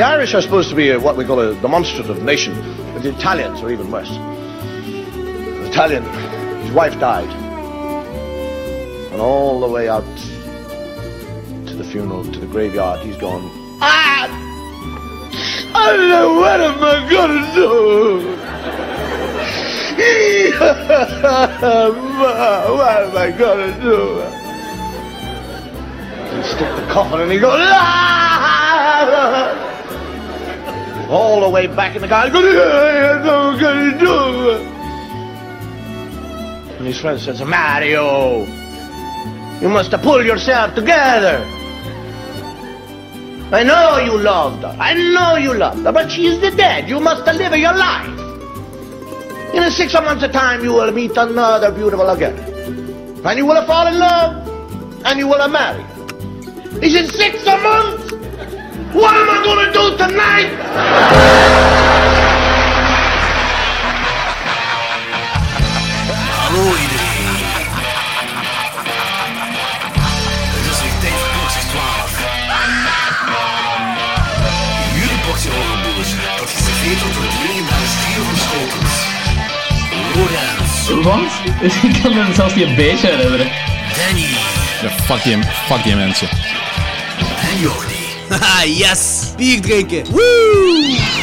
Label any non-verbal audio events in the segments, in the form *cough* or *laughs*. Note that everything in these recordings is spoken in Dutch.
The Irish are supposed to be a, what we call a demonstrative nation, but the Italians are even worse. The Italian, his wife died. And all the way out to the funeral, to the graveyard, he's gone, Ah! I don't know what am I gonna do? *laughs* what am I gonna do? He stick the coffin and he goes, ah! All the way back in the car. And his friend says, Mario, you must pull yourself together. I know you loved her. I know you loved her, but she is the dead. You must live your life. In a six months' time, you will meet another beautiful girl. And you will fall in love, and you will marry. Is it six months? What am I going to do tonight? Hallo iedereen. Het is weer tijd voor klokjes 12. Jullie boxje horenboers, dat geserveerd wordt door het legendarische trio van Schotens. Lorenz, Wat? Ik kan me zelfs niet een beetje herinneren. Danny Ja, fuck die, fuck die mensen. en Jordi. Haha, *laughs* yes! Bier drinken! Woo!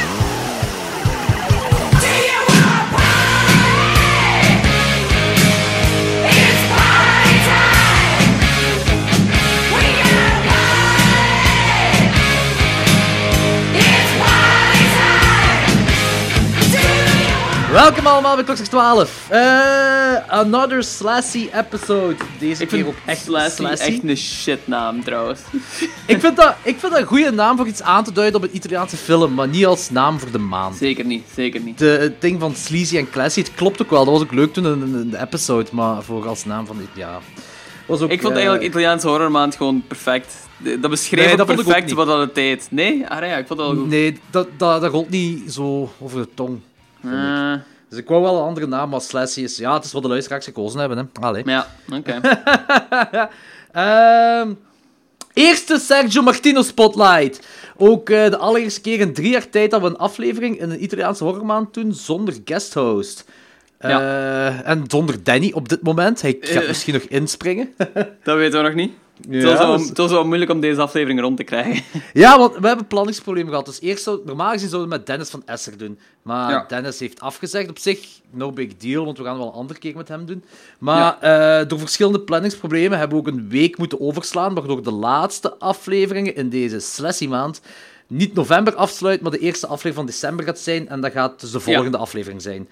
Welkom allemaal bij 12. Eh, another Slassy episode. Deze Ik keer vind ook echt Slassy. echt een shitnaam trouwens. *laughs* Ik vind, dat, ik vind dat een goede naam voor iets aan te duiden op een Italiaanse film, maar niet als naam voor de maan. Zeker niet, zeker niet. De, het ding van sleazy en classy, het klopt ook wel. Dat was ook leuk toen in, de episode, maar voor als naam van dit, ja. Was ook, Ik vond eh, eigenlijk Italiaanse horrormaand gewoon perfect. Dat beschreef Nee, dat perfect wat dat het deed. Nee? Ah ja, ik vond het wel goed. Nee, dat, dat, dat rolt niet zo over de tong. Eh, Dus ik wou wel een andere naam, maar Slassy is... Ja, het is wat de luisteraars gekozen hebben, hè. Allee. ja, oké. *laughs* Ehm, eerste Sergio Martino Spotlight. Ook eh, de allereerste keer in drie jaar tijd dat we een aflevering in een Italiaanse horrormaand doen zonder guesthost. Eh, En zonder Danny op dit moment. Hij gaat misschien nog inspringen. *laughs* Dat weten we nog niet. Het, was wel, het was wel moeilijk om deze aflevering rond te krijgen. *laughs* Ja, want we hebben planningsproblemen gehad. Dus eerst zou, normaal gezien zouden we het met Dennis van Esser doen. Maar Ja. Dennis heeft afgezegd. Op zich, no big deal, want we gaan wel een andere keer met hem doen. Maar eh, door verschillende planningsproblemen hebben we ook een week moeten overslaan, waardoor de laatste afleveringen in deze Slessy maand niet november afsluit, maar de eerste aflevering van december gaat zijn. En dat gaat dus de volgende aflevering zijn.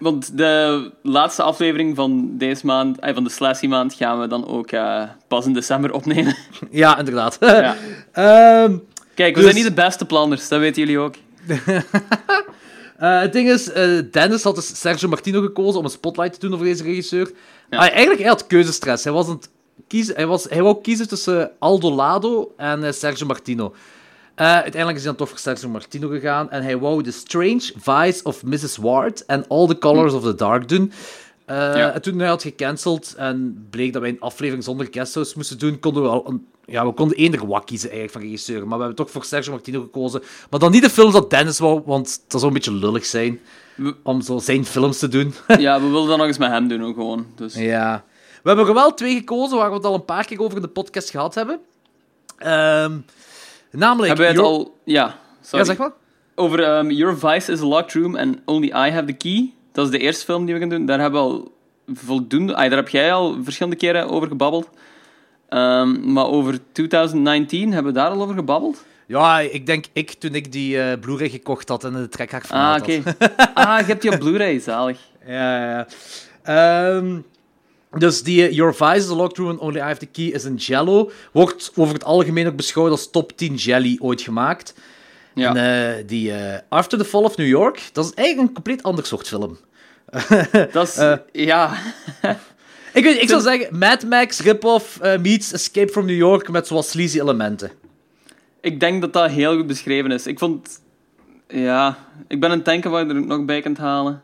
Want de laatste aflevering van deze maand, eh, van de Slassy maand, gaan we dan ook eh, pas in december opnemen. *laughs* Ja, inderdaad. Ja. *laughs* Ehm, Kijk, we Dus- zijn niet de beste planners, dat weten jullie ook. *laughs* Eh, het ding is, Dennis had dus Sergio Martino gekozen om een spotlight te doen over deze regisseur. Ja. Ah, eigenlijk, hij had keuzestress. Hij, was aan het kiezen, hij, was, hij wou kiezen tussen Aldo Lado en Sergio Martino. Eh, uiteindelijk is hij dan toch voor Sergio Martino gegaan. En hij wou The Strange Vice of Mrs. Ward en All the Colors of the Dark doen. Ja. En toen hij had gecanceld en bleek dat wij een aflevering zonder guesthouse moesten doen, konden we al een, ja, we konden eender wat kiezen eigenlijk van regisseur. Maar we hebben toch voor Sergio Martino gekozen. Maar dan niet de films dat Dennis wou, want dat zou een beetje lullig zijn We- om zo zijn films te doen. *laughs* Ja, we wilden dat nog eens met hem doen ook gewoon. Dus. ja. We hebben er wel twee gekozen waar we het al een paar keer over in de podcast gehad hebben. Ehm, namelijk... Hebben wij het Your- al... Ja, sorry. Ja, zeg maar. Over ehm, Your Vice is a Locked Room and Only I Have the Key. Dat is de eerste film die we gaan doen. Daar hebben we al voldoende... Ah, daar heb jij al verschillende keren over gebabbeld. Ehm, maar over 2019 hebben we daar al over gebabbeld? Ja, ik denk ik toen ik die eh Blu-ray gekocht had en de trekhaak van Ah, oké. ah, je hebt die op Blu-ray, zalig. *laughs* Ja, ja, ja. Dus die eh, Your Vice is a Locked Room and Only I Have the Key is een jello. Wordt over het algemeen ook beschouwd als top 10 jelly ooit gemaakt. Ja. En eh, die eh, After the Fall of New York, dat is eigenlijk een compleet ander soort film. *laughs* dat is... ja. *laughs* Ik, weet, ik zou zeggen, Mad Max rip-off meets Escape from New York met zoals sleazy elementen. Ik denk dat dat heel goed beschreven is. Ik vond... Ja... Ik ben aan het denken waar je er nog bij kunt halen.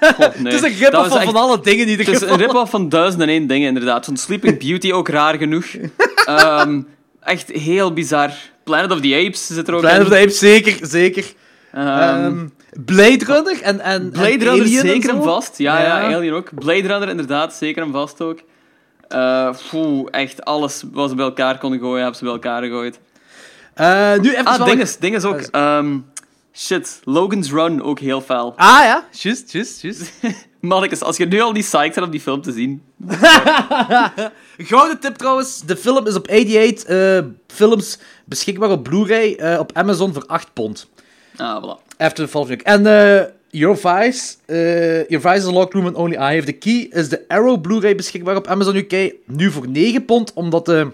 God, nee. het is een rip-off van, echt- van alle dingen in ieder Het is een rip-off van duizend en één dingen, inderdaad. Van Sleeping Beauty ook raar genoeg. *laughs* Ehm, echt heel bizar. Planet of the Apes zit er ook Planet in. of the Apes, zeker, zeker. Ehm, Ehm, Blade Runner en, en Blade en Runner Alien en zeker en vast. Ja, ja, Ja. Alien ook. Blade Runner inderdaad, zeker en vast ook. Eh, poeh, echt alles wat ze bij elkaar konden gooien, hebben ze bij elkaar gegooid. Eh, nu even Ah, wel- ding is, ding is ook... shit, Logan's Run ook heel fel. Ah ja, juist, juist, juist. *laughs* Mannekes, als je nu al niet psyched bent om die film te zien... *laughs* Gouden tip trouwens, de film is op 88 eh, films beschikbaar op Blu-ray eh, op Amazon voor 8 pond. Ah, voilà. After the Fall of. En eh Your Vice, Your Vice is a locked room and only I have the key, is de Arrow Blu-ray beschikbaar op Amazon UK. Nu voor 9 pond, omdat de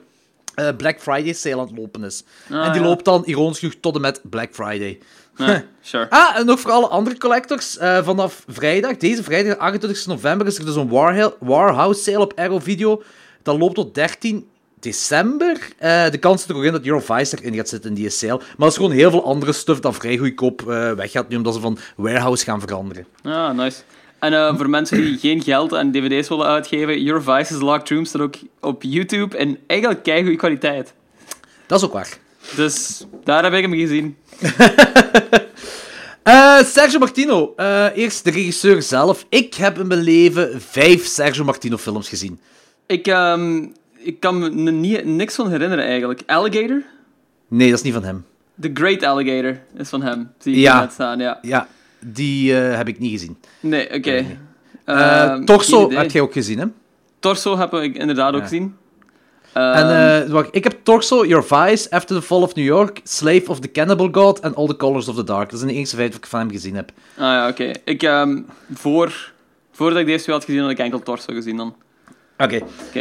Black Friday sale aan het lopen is. Ah, en die ja. loopt dan ironisch genoeg tot en met Black Friday. *laughs* Sure. Ah, en nog voor alle andere collectors. eh, vanaf vrijdag, deze vrijdag, 28 november, is er dus een Warhouse sale op Arrow Video. Dat loopt tot 13 december. Eh, de kans zit er ook in dat Euro Vice erin gaat zitten in die sale. Maar er is gewoon heel veel andere stuff dat vrij goedkoop eh weggaat nu, omdat ze van Warehouse gaan veranderen. Ah, nice. En voor mensen die geen geld aan dvd's willen uitgeven, Your Vice's Locked Room staat ook op YouTube in eigenlijk keigoede kwaliteit. Dat is ook waar. Dus daar heb ik hem gezien. Eh, Sergio Martino. Eh, eerst de regisseur zelf. Ik heb in mijn leven vijf Sergio Martino films gezien. Ik, ehm, ik kan me niet, niks van herinneren eigenlijk. Alligator? Nee, dat is niet van hem. The Great Alligator is van hem. Zie ik Ja. net staan, ja. Ja, die eh, heb ik niet gezien. Nee, oké. Eh Ehm, Torso heb jij ook gezien, hè? Torso heb ik inderdaad ook gezien. En Ehm, eh, wacht, ik heb Torso, Your Vice, After the Fall of New York, Slave of the Cannibal God en All the Colors of the Dark. Dat zijn de enige vijf die ik van hem gezien heb. Ah ja, oké. Ik, ehm, voor, voordat ik deze twee had gezien, had ik enkel Torso gezien dan. Oké.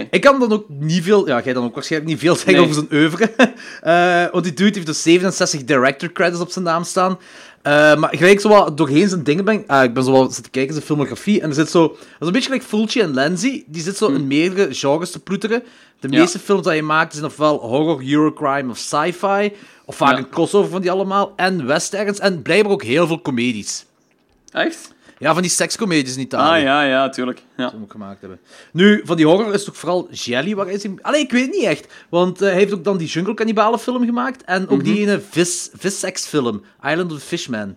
Ik kan dan ook niet veel... Ja, jij dan ook waarschijnlijk niet veel zeggen Nee. over zijn oeuvre. *laughs* Eh, want die dude heeft dus 67 director credits op zijn naam staan. Eh, maar gelijk zo wat doorheen zijn dingen ben... ah, ik ben zo wat zitten kijken, zijn filmografie. En er zit zo... Dat is een beetje like Fulci en Lenzi. Die zit zo in meerdere genres te ploeteren. De Ja. meeste films die je maakt zijn ofwel horror, eurocrime of sci-fi. Of vaak Ja. een crossover van die allemaal. En westerns. En blijkbaar ook heel veel comedies. Echt? Ja, van die sekscomedies in Italië. Ah ja, ja, tuurlijk. Ja. Hem ook gemaakt hebben. Nu, van die horror is toch vooral Jelly waar is hij... Allee, ik weet niet echt. Want eh, hij heeft ook dan die Jungle Cannibalen film gemaakt. En ook die ene vis, vissex film, Island of the Fishman.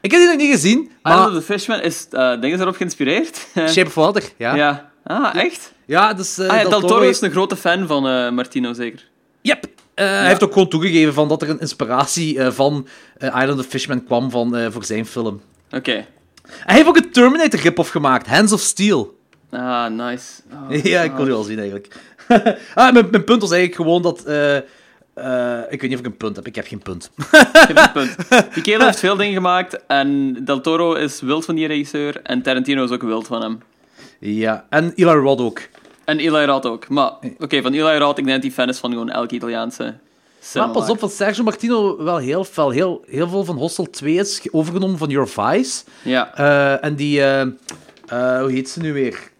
Ik heb die nog niet gezien, maar... Island of the Fishman is uh, dingen erop geïnspireerd. *laughs* Shape of Water, ja. Ja, ja. Ah, echt? dus... eh, Ah, ja, Del Del Toro is een grote fan van Martino, zeker. Yep. Eh, Hij heeft ook gewoon toegegeven van dat er een inspiratie van Island of Fishman kwam van, voor zijn film. Oké. Hij heeft ook een Terminator rip-off gemaakt, Hands of Steel. Ah, nice. Oh, *laughs* Ja, ik kon die wel zien eigenlijk. *laughs* ah, mijn, mijn punt was eigenlijk gewoon dat. eh, eh, ik weet niet of ik een punt heb, ik heb geen punt. ik heb een punt. *laughs* Die kerel heeft veel dingen gemaakt en Del Toro is wild van die regisseur en Tarantino is ook wild van hem. ja, en Eli Roth ook. En Eli ook. Maar, oké, van Eli Roth, ik denk dat hij fan is van gewoon elke Italiaanse. Maar pas op, van Sergio Martino wel heel fel. Heel, heel veel van Hostel 2 is ge- overgenomen van Your Vice. Ja. Eh, en die. eh, eh, hoe heet ze nu weer?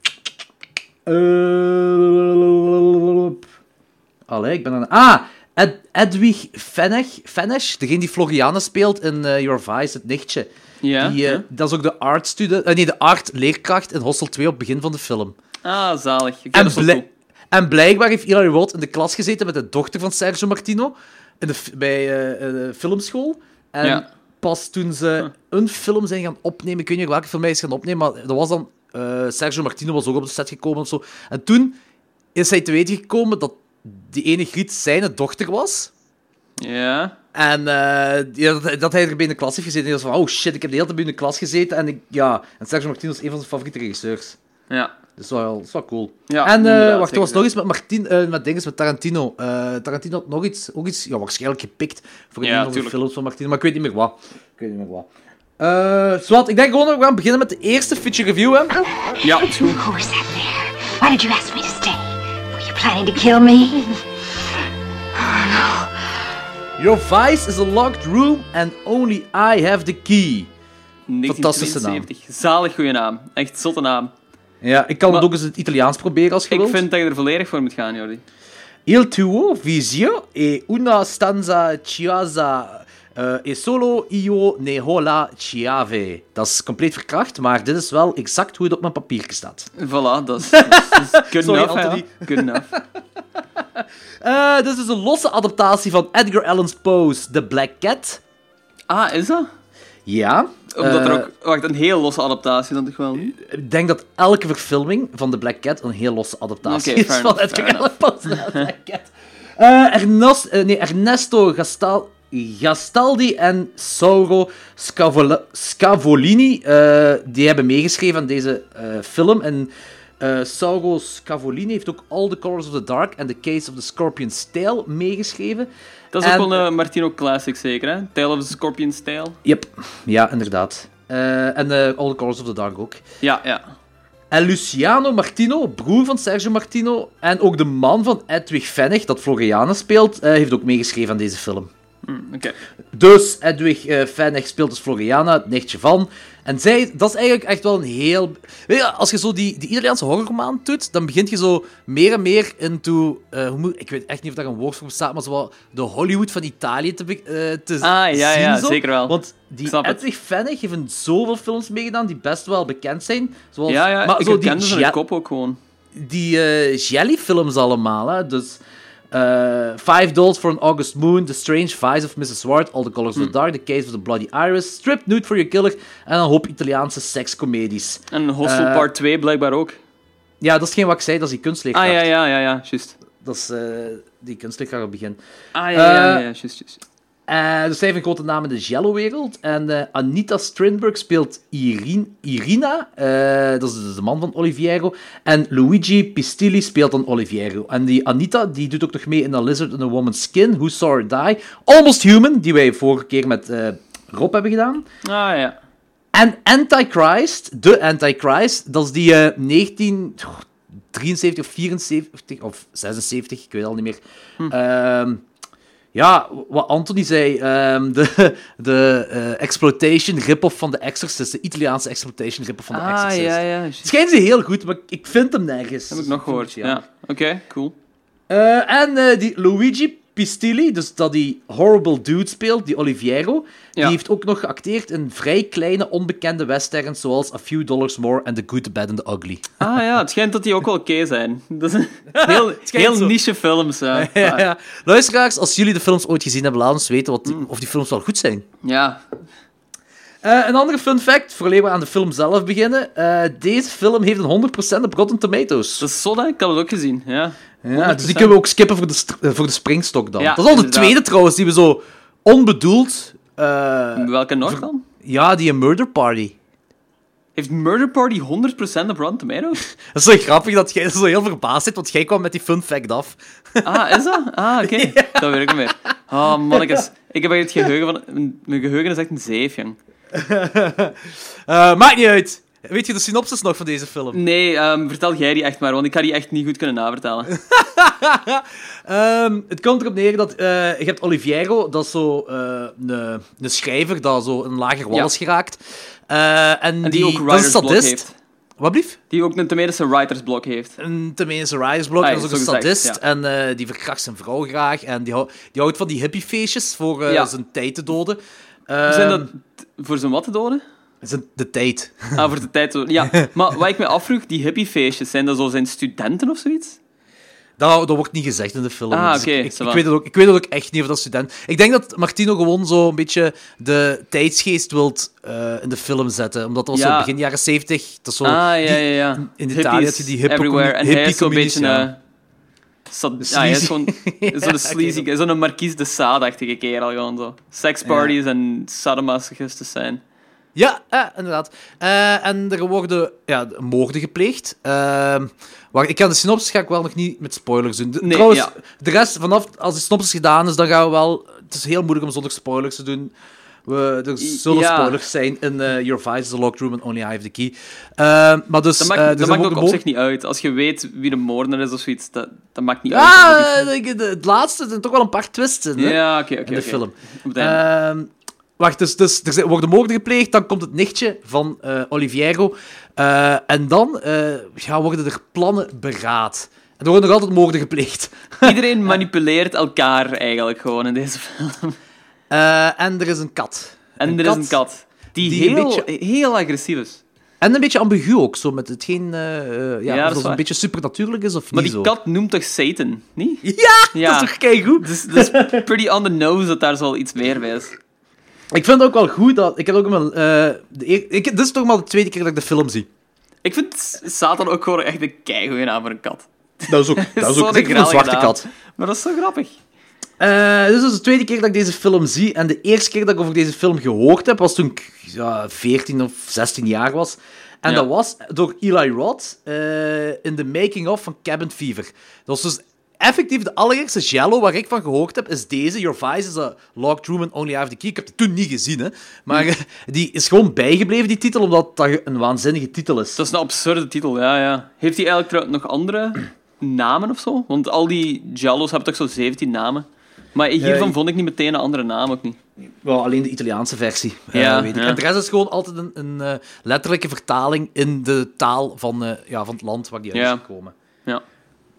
Allee, ik ben aan. Ah! Ed, Edwig Fenech, Fenech, degene die Floriane speelt in Your Vice, het nichtje. Ja, Die, ja. Dat is ook de art student, nee, de art leerkracht in Hostel 2 op het begin van de film. Ah, zalig. Oké, En, en blijkbaar heeft Eli Roth in de klas gezeten met de dochter van Sergio Martino in de, bij eh, eh, de filmschool. En Ja. pas toen ze een film zijn gaan opnemen, ik weet niet welke film hij is gaan opnemen, maar dat was dan... eh, Sergio Martino was ook op de set gekomen of zo. En toen is hij te weten gekomen dat die ene Griet zijn dochter was. Ja. En ja, dat, dat hij er bij in de klas heeft gezeten. En hij was van, oh shit, ik heb de hele tijd bij in de klas gezeten. En, ik, ja, en Sergio Martino is een van zijn favoriete regisseurs. Ja. Dus dat is wel, dat is wel cool. Ja, en eh, inderdaad, wacht, er was nog iets met Martin, eh, met dinges met Tarantino. Eh, Tarantino had nog iets, ook iets, ja, waarschijnlijk gepikt voor een Ja, van de films van Martino, maar ik weet niet meer wat. Ik weet niet meer wat. Eh Swat, ik denk gewoon dat we gaan beginnen met de eerste feature review. Hè. Ja, is goed. Who was that there? Why did you ask me to stay? Were you planning to kill me? Your vice is a locked room and only I have the key. Fantastische naam. 1972. Zalig goede naam. Echt zotte naam. Ja, ik kan Maar- het ook eens in het Italiaans proberen als je Ik wilt. vind dat je er volledig voor moet gaan, Jordi. Il tuo visio e una stanza chiasa eh e solo io ne hola chiave. Dat is compleet verkracht, maar dit is wel exact hoe het op mijn papiertje staat. Voilà, dat is, *laughs* dat is good Sorry, enough. Good enough. *laughs* Eh, dit is een losse adaptatie van Edgar Allan Poe's The Black Cat. Ah, is dat? Ja. Omdat er eh, ook... Wacht, een heel losse adaptatie dan toch wel? Ik denk dat elke verfilming van The Black Cat een heel losse adaptatie is van Poe's The Black Cat. Eh, Ernesto, eh, nee, Ernesto Gastal, Gastaldi en Sauro Scavola- Scavolini, die hebben meegeschreven aan deze film. En eh Sauro Scavolini heeft ook All the Colors of the Dark en The Case of the Scorpion's Tail meegeschreven. Dat is En- ook wel een Martino Classic zeker, hè? Tale of the Scorpion's Tail. Yep, ja, inderdaad. Eh, en eh, All the Colors of the Dark ook. Ja, ja. En Luciano Martino, broer van Sergio Martino, en ook de man van Edwig Vennig, dat Floriana speelt, eh, heeft ook meegeschreven aan deze film. Oké. Dus Edwig Vennig speelt dus Floriana, het nichtje van. En zij, dat is eigenlijk echt wel een heel... Weet je, als je zo die, die Italiaanse horrorroman doet, dan begint je zo meer en meer into... eh, hoe moet, ik weet echt niet of daar een woord voor bestaat, maar zo wat de Hollywood van Italië te, eh, te Ah, ja, zien. ja, zo. zeker wel. Want die. Edwig Vennig heeft in zoveel films meegedaan die best wel bekend zijn. Zoals, Ja, ja, maar ik zo die Ja- kop ook gewoon. die eh Jelly-films allemaal. Hè? Dus eh, Five Dolls for an August Moon, The Strange Vice of Mrs. Ward, All the Colors of the Dark, The Case of the Bloody Iris, Strip Nude for Your Killer en een hoop Italiaanse sekscomedies. En Hostel Eh, Part 2 blijkbaar ook. Ja, dat is geen wat ik zei, dat is die kunstleerkracht. Ah, ja, ja, ja, ja, juist. Dat is eh, die kunstleerkracht op het begin. Ah, ja, ja, ja, ja, juist, juist. Eh, dus zij heeft een grote naam in de Jello-wereld. En eh, Anita Strindberg speelt Irin, Irina. eh, dat is dus de man van Oliviero. En Luigi Pistilli speelt dan Oliviero. En die Anita die doet ook nog mee in A Lizard in a Woman's Skin. Who Saw Her Die. Almost Human, die wij vorige keer met Rob hebben gedaan. Ah, ja. En Antichrist, de Antichrist, dat is die eh 1973 of 74 of 76, ik weet al niet meer. Ehm, ja, wat Anthony zei, ehm, de, de eh, exploitation rip-off van The Exorcist, de Italiaanse exploitation rip-off van The Ah, Exorcist. ja, schijnt ze heel goed, maar ik vind hem nergens. Heb ik nog gehoord. Ja. Oké, cool. Eh, en eh, die Luigi Pistilli, dus dat die Horrible Dude speelt, die Oliviero, Ja. die heeft ook nog geacteerd in vrij kleine, onbekende westerns, zoals A Few Dollars More en The Good, The Bad and The Ugly. Ah ja, het schijnt dat die ook wel oké zijn. *laughs* Dat is een *laughs* heel, schijnt heel zo. niche films. Ja. *laughs* ja, ja. Luisteraars, als jullie de films ooit gezien hebben, laat ons weten wat die- of die films wel goed zijn. ja. Eh, een andere fun fact, voordat we aan de film zelf beginnen. eh, deze film heeft een 100% op Rotten Tomatoes. Dat is zo, hè? ik had het ook gezien. Ja. Ja, dus die kunnen we ook skippen voor de, eh, voor de springstok dan. Ja, dat is al de tweede trouwens, die we zo onbedoeld... Welke nog dan? ja, die Murder Party. Heeft Murder Party 100% op Rotten Tomatoes? *laughs* Dat is zo grappig dat jij zo heel verbaasd zit, want jij kwam met die fun fact af. Ah, is dat? Ah, oké. *laughs* Dat weet ik niet meer. Oh, mannetjes. Ik heb echt het geheugen van... Mijn geheugen is echt een zeef, jong. *laughs* Eh, maakt niet uit. Weet je de synopsis nog van deze film? Nee, ehm, vertel jij die echt maar, want ik ga die echt niet goed kunnen navertellen. *laughs* Ehm, het komt erop neer dat eh, je hebt Oliviero, dat is zo eh, een, een schrijver dat zo een lager wal Ja. is geraakt. En, En die, die, ook writersblok sadist. heeft. Wat blief? Die ook een Tumerische writersblok heeft. Een tenminste writersblok, Ah, dat is ook een gezegd, sadist. ja. En die verkracht zijn vrouw graag. En die, hou- die houdt van die hippiefeestjes voor Ja. zijn tijd te doden. Zijn Ehm, dat t- voor zijn wat te doden? de tijd. Ah, voor de tijd. Ja, *laughs* maar wat ik me afvroeg, die hippiefeestjes, zijn dat zo zijn studenten of zoiets? Dat, dat wordt niet gezegd in de film. Ah, dus oké, ik, weet het ook, ik weet het ook echt niet of dat student... Ik denk dat Martino gewoon zo een beetje de tijdsgeest wilt eh, in de film zetten. Omdat dat was Ja. zo begin jaren 70. Dat is zo, ah, ja, die- ja, ja. in Hippies Italië had je die hippe everywhere. commu- En hij hippie is zo'n beetje. Sad- ja, hij is gewoon *laughs* Ja, zo'n sleazy, zo'n Marquise de Sade-achtige kerel gewoon zo. Seksparties en sadomasochisten zijn. Ja, ja, inderdaad. Eh, en er worden ja, moorden gepleegd. Ehm wacht, ik kan de synopsis ga ik wel nog niet met spoilers doen. De- Nee, Trouwens, ja. de rest, vanaf als de synopsis gedaan is, dan gaan we wel... Het is heel moeilijk om zonder spoilers te doen. We, er zullen Ja. spoilers zijn in eh, Your Vice is a Locked Room and Only I Have the Key. Ehm, maar dus... Dat eh, maakt, dat zijn maakt ook op zich niet uit. Als je weet wie de moordenaar is of zoiets, dat, dat maakt niet uit. Ja, eh, het laatste zijn toch wel een paar twists in, hè? Ja, oké, oké. in de film. Ehm, wacht, dus, dus er zijn- worden moorden gepleegd, dan komt het nichtje van eh Oliviero. eh, en dan eh, ja, worden er plannen beraad. En er worden nog altijd moorden gepleegd. *laughs* Iedereen manipuleert elkaar eigenlijk gewoon in deze film. Eh, en er is een kat. En er is een kat. Die, die heel, beetje- heel agressief is. En een beetje ambigu ook, zo met hetgeen... eh, ja, Ja, dat een beetje supernatuurlijk is of Maar niet die zo. kat noemt toch Satan, niet? Ja, Ja. dat is toch keigoed? Dus is pretty on the nose dat daar zo iets meer bij is. Ik vind het ook wel goed dat... Ik heb ook eer- ik, dit is toch maar de tweede keer dat ik de film zie. Ik vind Satan ook gewoon echt een keigoeie naam voor een kat. Dat is ook, dat is ook een zwarte kat. Maar dat is zo grappig. Eh, dit is de tweede keer dat ik deze film zie. En de eerste keer dat ik over deze film gehoord heb, was toen ik ja, 14 of 16 jaar was. En Ja. dat was door Eli Roth eh, in de making-of van Cabin Fever. Dat was dus effectief de allereerste Jello waar ik van gehoord heb, is deze. Your Vice is a Log Truman Only Have the Key. Ik heb het toen niet gezien, hè. Maar Hm. eh, *laughs* die is gewoon bijgebleven, die titel, omdat dat een waanzinnige titel is. Dat is een absurde titel, ja, ja. Heeft hij eigenlijk nog andere *clears throat* namen of zo? Want al die Jallo's hebben toch zo 17 namen? Maar hiervan Ja, vond ik niet meteen een andere naam ook niet. Wel, alleen de Italiaanse versie. eh, Ja, weet ik. ja. En de rest is gewoon altijd een, een eh, letterlijke vertaling in de taal van, eh, ja, van het land waar die uit Ja. is gekomen. Ja.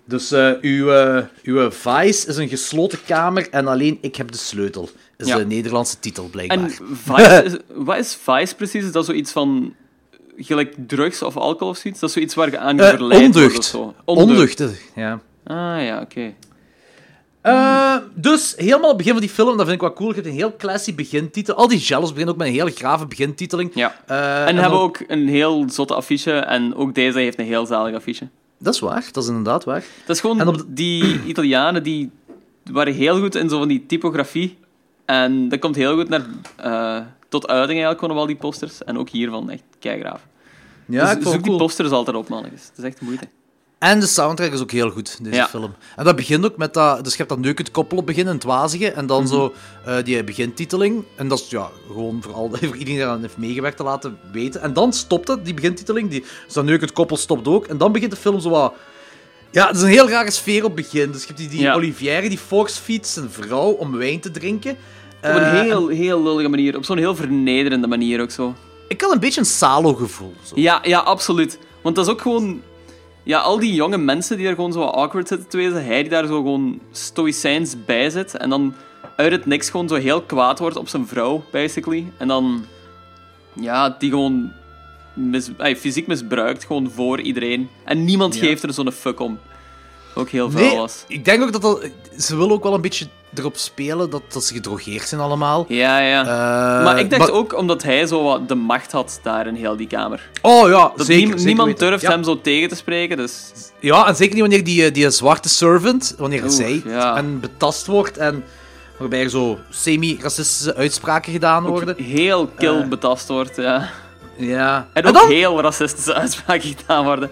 Dus eh, uw, eh, uw vice is een gesloten kamer en alleen ik heb de sleutel. Is Ja. de Nederlandse titel, blijkbaar. En *laughs* Vice, is, wat is Vice precies? Is dat zoiets van gelijk drugs of alcohol of zoiets? Dat is zoiets waar je aan Eh, verleid wordt of ondeugd. zo? Ondeugd, eh, ja. Ah ja, oké. Eh, dus helemaal het begin van die film, dat vind ik wel cool. Je hebt een heel classy begintitel. Al die Jellos beginnen ook met een hele grave begintiteling. Ja. Eh, En dan- hebben ook een heel zotte affiche en ook deze heeft een heel zalig affiche. Dat is waar, dat is inderdaad waar. Dat is gewoon En op de- die Italianen die waren heel goed in zo van die typografie. En dat komt heel goed naar, eh, tot uiting eigenlijk gewoon op al die posters. En ook hiervan echt keigraaf. Ja, dus zoek het die cool. posters altijd op, mannetjes. Het is echt moeite. En de soundtrack is ook heel goed, deze Ja. film. En dat begint ook met dat... Dus je hebt dat neukend koppel op begin, het wazige, en Mhm. dan zo eh, die begintiteling. En dat is ja, gewoon voor, al, *laughs* voor iedereen die eraan heeft meegewerkt te laten weten. En dan stopt het, die begintiteling. Die, dus dat neukend koppel stopt ook. En dan begint de film zo wat... Ja, het is een heel rare sfeer op het begin. Dus je hebt die, die Ja. Olivière, die force-feeds zijn vrouw om wijn te drinken. Op een Eh, heel, heel lullige manier. Op zo'n heel vernederende manier ook zo. Ik had een beetje een Salo-gevoel. zo. Ja, ja, absoluut. Want dat is ook gewoon... Ja, al die jonge mensen die er gewoon zo awkward zitten te wezen. Hij die daar zo gewoon stoïcijns bij zit. En dan uit het niks gewoon zo heel kwaad wordt op zijn vrouw, basically. En dan... Ja, die gewoon mis, ay, fysiek misbruikt, gewoon voor iedereen. En niemand Ja. geeft er zo'n fuck om. Ook heel veel Nee, was. ik denk ook dat dat... Ze willen ook wel een beetje erop spelen dat, dat ze gedrogeerd zijn allemaal. Ja, ja. Eh, maar ik dacht maar- ook omdat hij zo wat de macht had daar in heel die kamer. Oh ja, Dat zeker, zeker niemand weten. durft ja. hem zo tegen te spreken, dus... Ja, en zeker niet wanneer die, eh, die zwarte servant, wanneer zij ja. en betast wordt en waarbij er zo semi-racistische uitspraken gedaan worden. Heel kil Eh. betast wordt, ja. Ja. En En ook dan, heel racistische *laughs* uitspraken gedaan worden.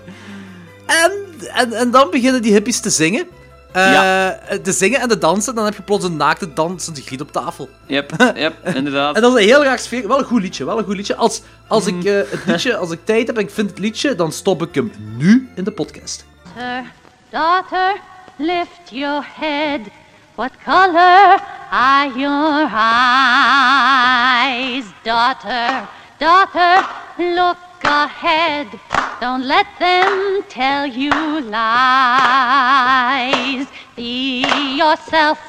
en, en, en dan beginnen die hippies te zingen. Eh, Ja. Te zingen en te dansen, dan heb je plots een naakte dansende giet op tafel. Yep, *laughs* yep, inderdaad. En dat is een heel raar sfeer. Wel een goed liedje, wel een goed liedje. Als, als Mm. ik eh, het liedje, als ik tijd heb en ik vind het liedje, dan stop ik hem nu in de podcast. Daughter, daughter, lift your head. What color are your eyes? Daughter, daughter, look ahead. Don't let them tell you lies. Be yourself,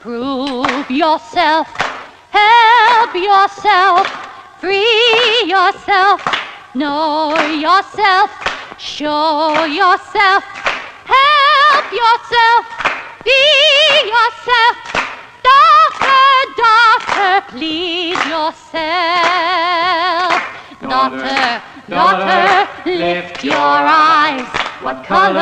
prove yourself, help yourself, free yourself, know yourself, show yourself, help yourself, be yourself. Daughter, daughter, please yourself. Daughter, daughter, lift your eyes. What color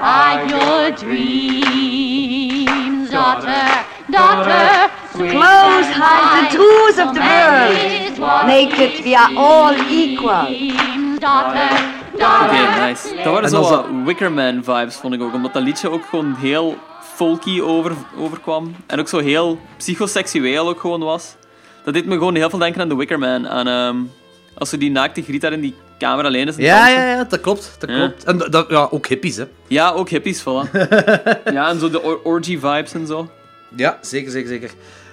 are your dreams? Daughter, daughter, Close hide the tools of the world. Naked, we are all equal. Daughter, Oké, daughter, nice. Dat waren En zo wat Wickerman-vibes, vond ik ook. Omdat dat liedje ook gewoon heel folky over, overkwam. En ook zo heel psychoseksueel ook gewoon was. Dat deed me gewoon heel veel denken aan The Wickerman. Aan, ehm, als ze die naakte griet daar in die kamer alleen is. Ja, ja, ja, dat klopt. Dat Ja. klopt. En dat, ja, ook hippies, hè. Ja, ook hippies, voilà. *laughs* ja, en zo de or- orgy-vibes en zo. Ja, zeker, zeker, zeker.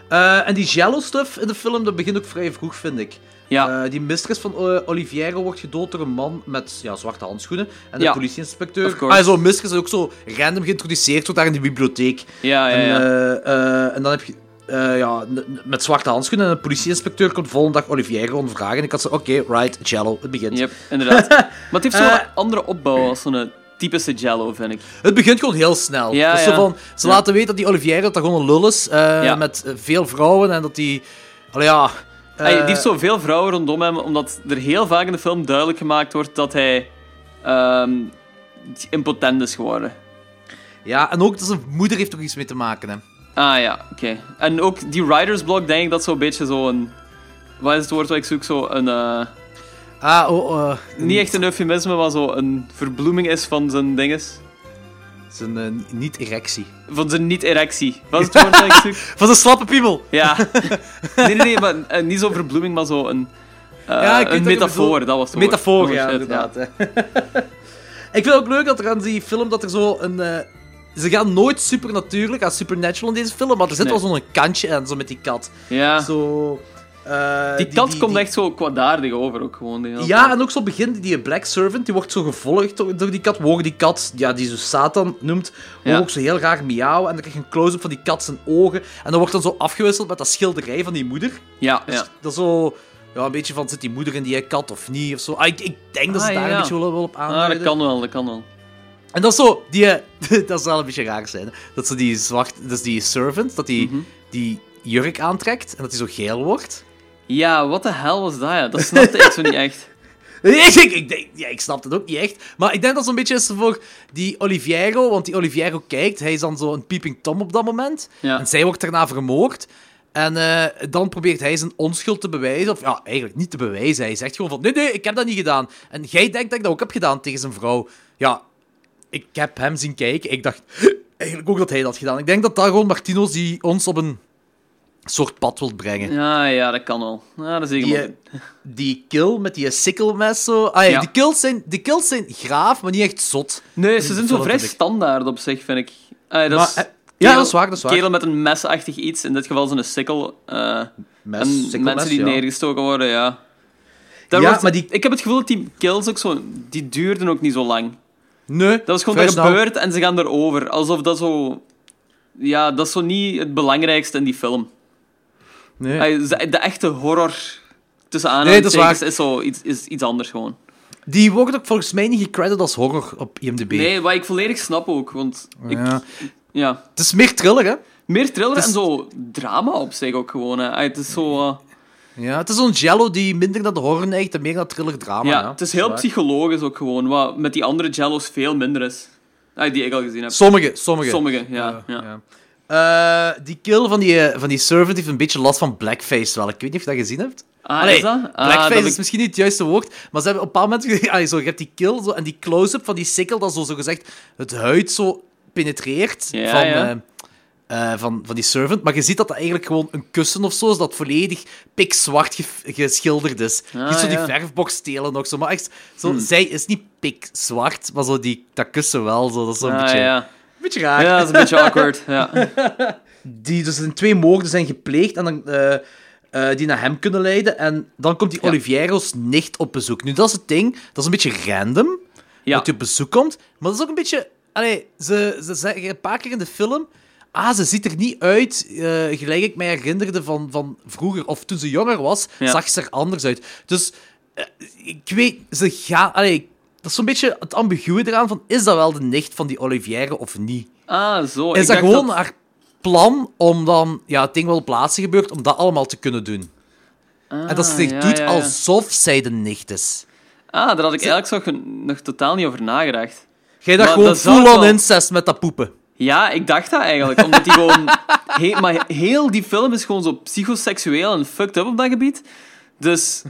Eh, en die jello stuff in de film, dat begint ook vrij vroeg, vind ik. Ja. Eh, die mistress van eh, Olivière wordt gedood door een man met ja, zwarte handschoenen. En de Ja. politieinspecteur. Ah, zo'n mistress die ook zo random geïntroduceerd wordt daar in die bibliotheek. Ja, ja, ja. eh, en dan heb je... eh, ja, met zwarte handschoenen en een politieinspecteur komt de volgende dag Olivier ondervragen. En ik had zo, oké, right, Jello, het begint. Yep, inderdaad. *laughs* maar het heeft zo'n Eh. andere opbouw als zo'n typische Jello, vind ik. Het begint gewoon heel snel. Ja, dus ja. zo van, ze Ja. laten weten dat die Olivier dat dat gewoon een lul is, eh, met eh, veel vrouwen en dat die... Allee, ja... eh, Hij, die heeft zoveel vrouwen rondom hem, omdat er heel vaak in de film duidelijk gemaakt wordt dat hij ehm, impotent is geworden. Ja, en ook dat zijn moeder heeft er iets mee te maken, hè. Ah ja, oké. En ook die writer's block, denk ik dat zo'n beetje zo'n... Wat is het woord wat ik zoek? Zo een... eh, Ah, oh, eh, niet echt een eufemisme, maar zo een verbloeming is van zijn dinges. zijn eh, niet-erectie. Van zijn niet-erectie. Wat is het woord dat ik zoek? *laughs* Van zijn slappe piemel! Ja. *laughs* Nee, nee, nee, maar eh, niet zo'n verbloeming, maar zo een... Ja, een wat metafoor, dat was het. Metafoor, Oh, ja, inderdaad. *laughs* ik vind het ook leuk dat er aan die film dat er zo een... ze gaan nooit supernatuurlijk aan supernatural in deze film, maar er zit Nee. wel zo'n kantje aan, zo met die kat. Ja. Zo... eh, Die kat komt die- echt zo kwaadaardig over, ook gewoon. hele Ja, en ook zo begint die Black Servant, die wordt zo gevolgd door, door die kat. We horen die kat, ja, die zo Satan noemt, Ja. ook zo heel raar miauw. En dan krijg je een close-up van die kat zijn ogen. En dan wordt dan zo afgewisseld met dat schilderij van die moeder. Ja, Dus ja. dat is zo... Ja, een beetje van, zit die moeder in die kat of niet? Of zo. Ah, ik, ik denk dat ze Ah, daar ja. een beetje wel, wel op Ah, aanduiden. dat kan wel, dat kan wel. En dat is zo, die, *laughs* dat zou wel een beetje raar zijn. Dat ze die zwart, dus die servant, dat die, Mhm. die jurk aantrekt en dat hij zo geel wordt. Ja, wat de hel was dat, ja? Dat snapte ik zo niet echt. *laughs* Ik, ik, ik, denk- ja, ik snap het ook niet echt. Maar ik denk dat zo'n beetje is voor die Oliviero, want die Oliviero kijkt, hij is dan zo een peeping tom op dat moment. Ja. En zij wordt daarna vermoord. En eh, dan probeert hij zijn onschuld te bewijzen. Of ja, eigenlijk niet te bewijzen. Hij zegt gewoon van, nee, nee, ik heb dat niet gedaan. En jij denkt dat ik dat ook heb gedaan tegen zijn vrouw. Ja, ik heb hem zien kijken. Ik dacht eigenlijk ook dat hij dat had gedaan. Ik denk dat dat gewoon Martino's die ons op een soort pad wil brengen. Ja, ja, dat kan wel. Ja, dat is Die, die kill met die sikkelmes zo. Ah, ja, Ja. die, kills zijn, die kills zijn graaf, maar niet echt zot. Nee, ze zijn zo vrij standaard op zich, vind ik. Ah, dat Maar, is eh, ja, dat is waar, dat is waar. kerel met een mesachtig iets, in dit geval zo'n sikkel. eh, Mes, en sikkelmes, mensen die ja. neergestoken worden, ja. Daar Ja, wordt- maar die- Ik heb het gevoel dat die kills ook zo... Die duurden ook niet zo lang. Nee, Dat was gewoon dat snel. gebeurd en ze gaan erover. Alsof dat zo... Ja, dat is zo niet het belangrijkste in die film. Nee. De, de echte horror, tussen Nee, is aanhalingstekens, waar. is, zo iets, is iets anders gewoon. Die wordt ook volgens mij niet gecredit als horror op IMDb. Nee, wat ik volledig snap ook, want... Ik, Ja. ja. Het is meer thriller, hè? Meer thriller is- en zo drama op zich ook gewoon. Hè. Het is zo... eh, Ja, het is zo'n Jello die minder naar de horror neigt en meer naar thriller-drama. ja, ja, het is heel psychologisch ook gewoon, wat met die andere Jello's veel minder is. Ay, die ik al gezien heb. Sommige, sommige. Sommige, ja. ja. Ja. Eh, die kill van die, eh, van die servant heeft een beetje last van blackface wel. Ik weet niet of je dat gezien hebt. Ah, Allee, is dat? Ah, Blackface dat is ik- misschien niet het juiste woord, maar ze hebben op een bepaald moment... Ah, *laughs* zo, je hebt die kill zo, en die close-up van die sikkel, dat zo, zo gezegd het huid zo penetreert Ja, van, ja. eh, eh, van, van die servant. Maar je ziet dat dat eigenlijk gewoon een kussen of zo is, dat volledig pikzwart ge- geschilderd is. Ah, je ziet zo die ja. verfbox stelen nog zo, maar echt... Zo, Hmm. Zij is niet pikzwart, maar zo die, dat kussen wel. Zo, dat is zo'n Ah, beetje, ja. een beetje raar. ja, dat is een beetje awkward. Ja. *laughs* Die, dus er zijn twee moorden zijn gepleegd en dan, eh, eh, die naar hem kunnen leiden. En dan komt die Ja. Oliviero's nicht op bezoek. Nu, dat is het ding. Dat is een beetje random Ja. dat hij op bezoek komt. Maar dat is ook een beetje... Allee, ze, ze zeggen een paar keer in de film... Ah, ze ziet er niet uit eh, gelijk ik mij herinnerde van, van vroeger. Of toen ze jonger was, Ja. zag ze er anders uit. Dus, eh, ik weet... Ze gaan... Allee, dat is zo'n beetje het ambiguë eraan van... Is dat wel de nicht van die Olivière of niet? Ah, zo. Is ik dat gewoon haar plan om dan, ja, het ding wel plaatsen gebeurt, om dat allemaal te kunnen doen? en dat ze zich Ah, ja, doet ja, alsof zij de nicht is. Ah, daar had ik eigenlijk zo nog totaal niet over nagedacht. Jij dacht gewoon dat zou full-on wel- incest met dat poepen. Ja, ik dacht dat eigenlijk. Omdat die gewoon... *laughs* He- maar heel die film is gewoon zo psychoseksueel en fucked up op dat gebied. Dus...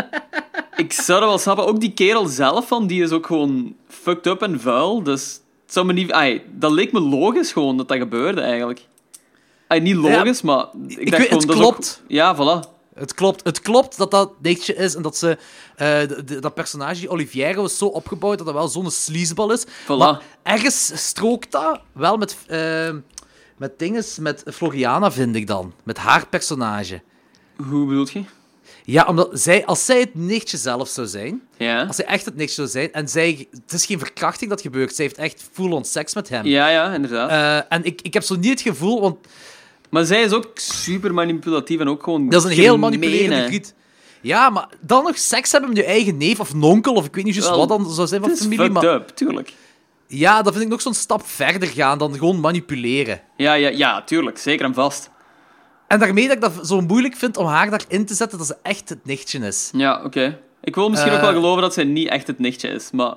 *laughs* ik zou dat wel snappen. Ook die kerel zelf van, die is ook gewoon fucked up en vuil. Dus het zou me niet... Ai, dat leek me logisch gewoon, dat dat gebeurde eigenlijk. Ai, niet logisch, maar... Ik, ik dacht weet- gewoon, het dat ook- klopt. Ja, voilà. Het klopt, het klopt dat dat nichtje is en dat ze... eh, de- de- dat personage, die Oliviero, is zo opgebouwd dat dat wel zo'n sleazeball is. Maar ergens strookt dat wel met... eh, met dinges, met Floriana, vind ik dan. Met haar personage. Hoe bedoel je? Ja, omdat zij, als zij het nichtje zelf zou zijn... Ja. Als zij echt het niks zou zijn en zij... Het is geen verkrachting dat gebeurt. Zij heeft echt full-on seks met hem. Ja, ja, inderdaad. Eh, en ik, ik heb zo niet het gevoel, want Maar zij is ook super manipulatief en ook gewoon Dat is een heel manipulerende griet. Ja, maar dan nog seks hebben met je eigen neef of nonkel, of ik weet niet juist wat dan zou zijn van familie. fucked Maar up, tuurlijk. ja, dat vind ik nog zo'n stap verder gaan dan gewoon manipuleren. Ja, ja, ja, tuurlijk. Zeker en vast. En daarmee dat ik dat zo moeilijk vind om haar daarin te zetten dat ze echt het nichtje is. Ja, oké. Ik wil misschien Eh. ook wel geloven dat zij niet echt het nichtje is, maar...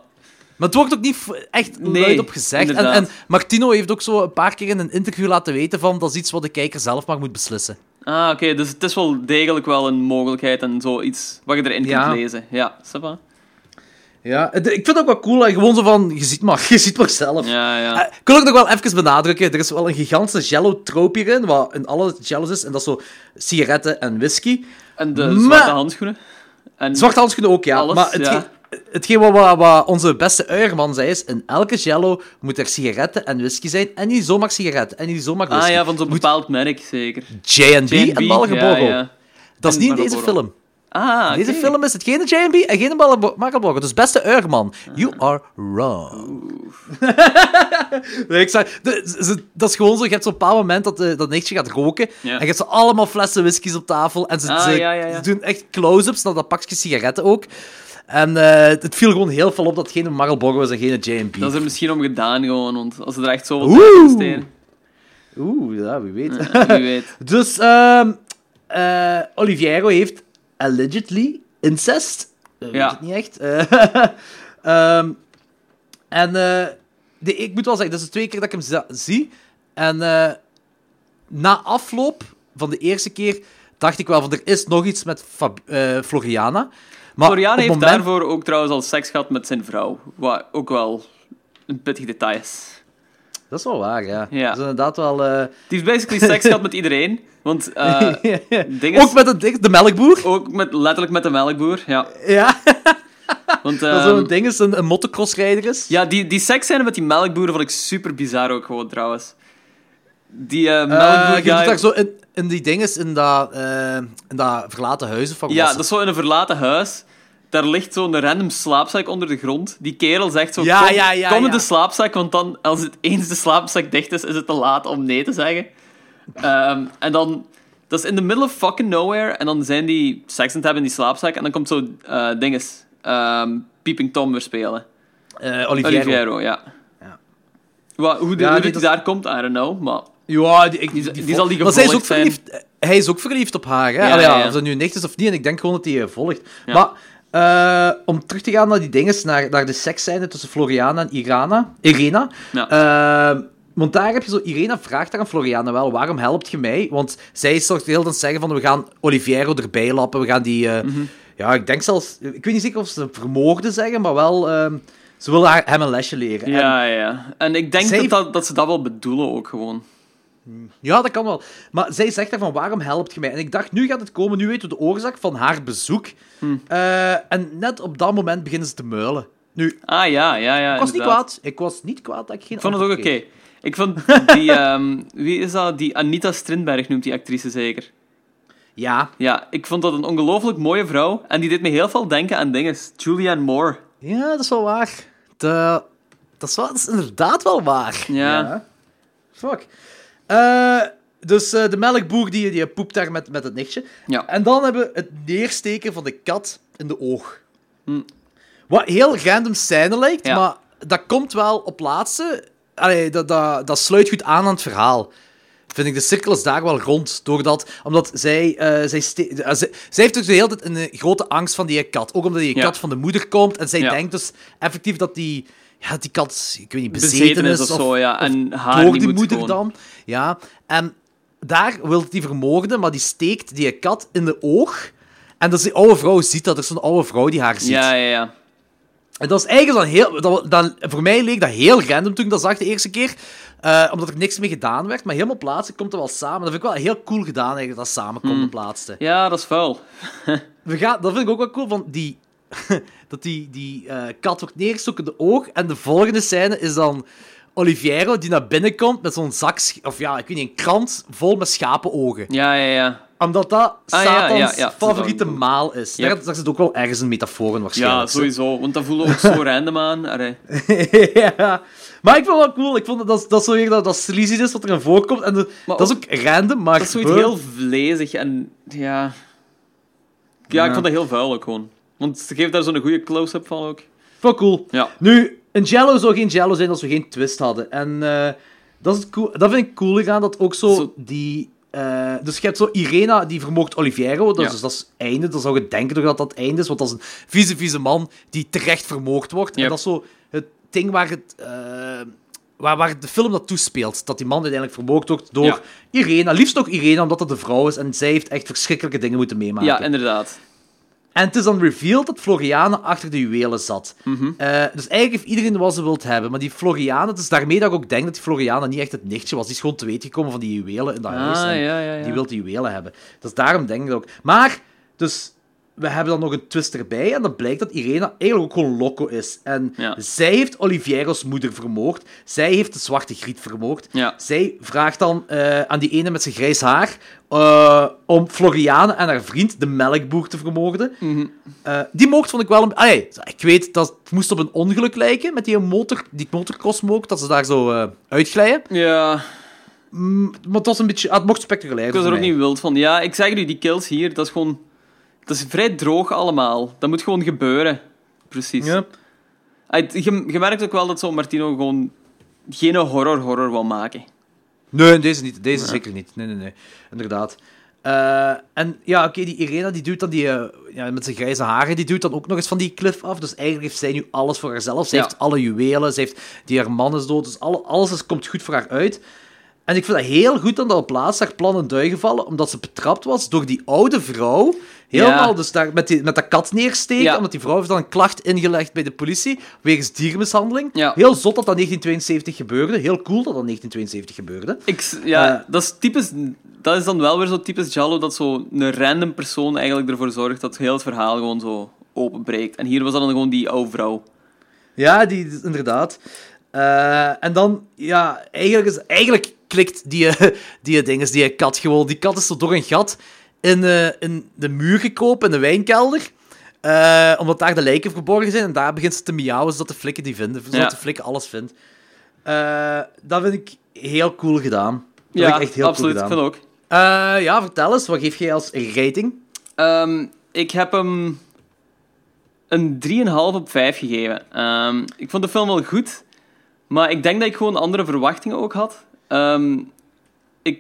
Maar het wordt ook niet echt Nee, luid op gezegd. En, en Martino heeft ook zo een paar keer in een interview laten weten van dat is iets wat de kijker zelf maar moet beslissen. Ah, oké, dus het is wel degelijk wel een mogelijkheid en zoiets wat je erin Ja. kunt lezen. Ja, va? Ja, het- ik vind het ook wel cool. hè. Gewoon zo van, je ziet maar, *laughs* je ziet maar zelf. Ja, ja. Eh, ik wil ook nog wel even benadrukken, er is wel een gigantische jello-trope hierin, wat in alle jellos is, en dat is zo sigaretten en whisky. En de Maar- zwarte handschoenen. En... Zwarte handschoenen ook, ja. Alles, maar hetgeen, ja. Hetgeen wat, wat, onze beste uierman zei is, in elke jello moet er sigaretten en whisky zijn, en niet zomaar sigaretten, en niet zomaar whisky. Ah ja, van zo'n bepaald merk, zeker. J&B en J&B, Malgeborro. ja, ja. Dat is niet in deze film. Ah, Deze film is het geen J&B en geen Malgeborro. Dus beste uierman, you are wrong. *laughs* Nee, ik zeg, ze- dat is gewoon zo, je hebt zo'n bepaald moment dat, eh, dat nichtje gaat roken, Ja. en je hebt zo allemaal flessen whiskies op tafel, en ze, Ah, ze, ja, ja, ja. ze doen echt close-ups naar dat pakje sigaretten ook. En eh, het viel gewoon heel veel op dat het geen Marlboro is en geen J&B. Dat is er misschien om gedaan, gewoon, want als ze er echt zoveel tijd in steken. Oeh, ja, wie weet. Wie weet. *laughs* Dus ehm eh, Oliviero heeft allegedly incest. Ik weet Ja. het niet echt. *laughs* Eh, ehm, en de, ik moet wel zeggen, dat is de tweede keer dat ik hem zie. En na afloop van de eerste keer dacht ik wel van er is nog iets met Fab- Floriana. Maar Florian heeft moment- daarvoor ook trouwens al seks gehad met zijn vrouw. Wat ook wel een pittig detail is. Dat is wel waar, ja. Ja. Dat is inderdaad wel... eh, Die heeft basically seks gehad met iedereen. Want *laughs* eh Ook met ding, de melkboer. ook met, letterlijk met de melkboer. Ja. Ja, *laughs* Want, dat ehm, zo'n ding is, een, een motocrossrijder is. ja, die, die seksscène met die melkboeren vond ik super bizar ook gewoon trouwens. Die Eh, melkboer je doet guy- zo in, in die dinges, in dat, in dat verlaten huis of wat Ja, dat is zo in een verlaten huis. Daar ligt zo'n random slaapzak onder de grond. Die kerel zegt zo, Ja, kom, ja, ja, kom in de slaapzak, want dan, als het eens de slaapzak dicht is, is het te laat om nee te zeggen. Ehm, en dan, dat is in the middle of fucking nowhere, en dan zijn die seks aan het hebben in die slaapzak, en dan komt zo eh dinges, ehm Peeping Tom weer spelen. Eh, Oliviero. Oliviero, ja. Ja. Hoe de, die dat- daar komt, I don't know, maar... Ja, die, ik- Die- die, die zal die zij is ook gevolgd zijn. verliefd, hij is ook verliefd op haar. Hè? Ja, Allee. Of dat nu nicht is of niet, en ik denk gewoon dat hij volgt. Maar eh, om terug te gaan naar die dinges, naar, naar de seksscène tussen Floriana en Irana, Irena. Ja. eh, want daar heb je zo, Irena vraagt daar aan Floriana wel, waarom helpt je mij? Want zij de hele tijd zeggen van, we gaan Oliviero erbij lappen, we gaan die... eh, Mhm. Ja, ik denk zelfs, ik weet niet zeker of ze vermoorden zeggen, maar wel, ehm, ze willen haar, hem een lesje leren. En- Ja, ja. En ik denk Zij- dat, dat, dat ze dat wel bedoelen ook gewoon. Ja, dat kan wel. Maar zij zegt daarvan, waarom helpt je mij? En ik dacht, nu gaat het komen, nu weten we de oorzaak van haar bezoek. Eh, en net op dat moment beginnen ze te muilen. Nu, ik Ah, ja, ja, ja. was niet kwaad. Ik was niet kwaad dat ik geen Ik vond het ook oké. Ik vond die, *laughs* ehm, wie is dat? Die Anita Strindberg noemt die actrice zeker. Ja. Ja, ik vond dat een ongelooflijk mooie vrouw. En die deed me heel veel denken aan dingen. Julianne Moore. Ja, dat is wel waar. De... Dat, is wel, dat is inderdaad wel waar. Ja. Fuck. Eh, dus eh, de melkboer die, die poept daar met, met het nichtje. Ja. En dan hebben we het neersteken van de kat in de oog. Hm. Wat heel random scène lijkt, Ja. maar dat komt wel op laatste. Allee, dat, dat, dat sluit goed aan aan het verhaal. Vind ik, de cirkel is daar wel rond. Doordat, omdat zij, eh, zij, zij, zij heeft dus de hele tijd een grote angst van die kat. Ook omdat die Ja. kat van de moeder komt. En zij denkt dus effectief dat die, ja, die kat, ik weet niet, bezeten, Bezeten is of zo, ja. En haar door die moeder gewoon- dan. Ja. En daar wil die vermoorden, maar die steekt die kat in de oog. En dat is die oude vrouw ziet dat. Er is zo'n oude vrouw die haar ziet. Ja, ja, ja. En dat is eigenlijk dan heel... Dat, dan, voor mij leek dat heel random toen ik dat zag de eerste keer. Eh, omdat er niks mee gedaan werd. Maar helemaal plaatsen komt het wel samen. Dat vind ik wel heel cool gedaan eigenlijk, dat dat samenkomt Hmm. op laatste. Ja, dat is vuil. *laughs* We gaan, dat vind ik ook wel cool, van die... *laughs* dat die, die eh, kat wordt neergestoken in de oog. En de volgende scène is dan Oliviero die naar binnen komt met zo'n zak... Of ja, ik weet niet, een krant vol met schapenogen. Ja, ja, ja. Omdat dat Ah, ja, Satans ja, ja. favoriete maal is. Yep. Daar, daar zit ook wel ergens een metafoor in Ja, waarschijnlijk. sowieso. Want dat voelde ook zo *laughs* random aan. *laughs* Ja. Maar ik vond het wel cool. Ik vond dat, dat, zo weer dat, dat sleazy is wat erin voorkomt. En de- dat is ook random, maar... Dat is zoiets heel vlezig en ja... Ja, ik vond dat heel vuil ook gewoon. Want ze geeft daar zo'n goede close-up van ook. Wel cool. Ja. Nu, een Jello zou geen Jello zijn als we geen twist hadden. En eh, dat, is cool, dat vind ik cool gaan, dat ook zo, Zo- die... eh, dus je hebt zo Irena, die vermoogt Oliviero. Dat, Ja. dus dat is het einde. Dan zou je denken toch dat dat einde is, want dat is een vieze, vieze man die terecht vermoord wordt. En dat is zo het ding waar het... eh, Waar, waar de film dat toespeelt. Dat die man uiteindelijk vermoord wordt door Ja. Irena. Liefst ook Irena, omdat het een vrouw is. En zij heeft echt verschrikkelijke dingen moeten meemaken. Ja, inderdaad. En het is dan revealed dat Floriane achter de juwelen zat. Mhm. Eh, dus eigenlijk heeft iedereen wat ze wilt hebben. Maar die Floriane, het is daarmee dat ik ook denk dat die Floriane niet echt het nichtje was. Die is gewoon te weten gekomen van die juwelen in dat huis. Ah, En ja, ja, ja. Die wil die juwelen hebben. Dus daarom denk ik dat ook. Maar, dus... We hebben dan nog een twist erbij en dan blijkt dat Irena eigenlijk ook gewoon loco is. En Ja. zij heeft Oliviero's moeder vermoord. Zij heeft de zwarte griet vermoord. Ja. Zij vraagt dan eh, aan die ene met zijn grijs haar eh, om Floriane en haar vriend, de melkboer, te vermoorden. Mhm. Eh, die moord vond ik wel een... Ah, nee, ik weet, dat het moest op een ongeluk lijken met die, motor, die motocross-moord, dat ze daar zo uitglijden. Ja, Mm, maar het was een beetje... ah, het mocht spectaculair ik was er ook mij. niet wild van. Ja, ik zeg nu, die kills hier, dat is gewoon... Dat is vrij droog allemaal. Dat moet gewoon gebeuren. Precies. Ja. Je, je merkt ook wel dat zo Martino gewoon geen horror-horror wil maken. Nee, deze niet. Deze zeker niet. Nee, nee, nee. Inderdaad. Eh, en ja, oké, die Irena die doet dan die, eh, ja, met zijn grijze haren, die doet dan ook nog eens van die cliff af. Dus eigenlijk heeft zij nu alles voor haarzelf. Ze Ja. heeft alle juwelen, ze heeft die haar man is dood. Dus alle, alles is, komt goed voor haar uit. En ik vind dat heel goed dat op laatst haar plan in duigen vallen, omdat ze betrapt was door die oude vrouw. Helemaal, Ja. dus daar met, die, met dat kat neersteken, Ja. omdat die vrouw heeft dan een klacht ingelegd bij de politie, wegens diermishandeling. Ja. Heel zot dat dat 1972 gebeurde. Heel cool dat dat 1972 gebeurde. Ik, ja, Eh. dat is typisch... Dat is dan wel weer zo typisch Jallo, dat zo een random persoon eigenlijk ervoor zorgt dat heel het verhaal gewoon zo openbreekt. En hier was dat dan gewoon die oude vrouw. Ja, die, inderdaad. Eh, en dan, ja, eigenlijk, is, eigenlijk klikt die, eh, *laughs* die dinges, die kat gewoon. Die kat is zo door een gat in, eh, in de muur gekropen, in de wijnkelder. Eh, omdat daar de lijken verborgen zijn. En daar begint ze te miauwen, zodat de flikken die vinden. Zodat Ja. de flikken alles vindt. Dat vind ik heel cool gedaan. Dat ja, vind ik echt heel absoluut. cool ik gedaan. vind ook. Ja, vertel eens. Wat geef jij als rating? Ehm, ik heb hem een 3,5 op 5 gegeven. Ehm, ik vond de film wel goed, maar ik denk dat ik gewoon andere verwachtingen ook had. Ehm, ik,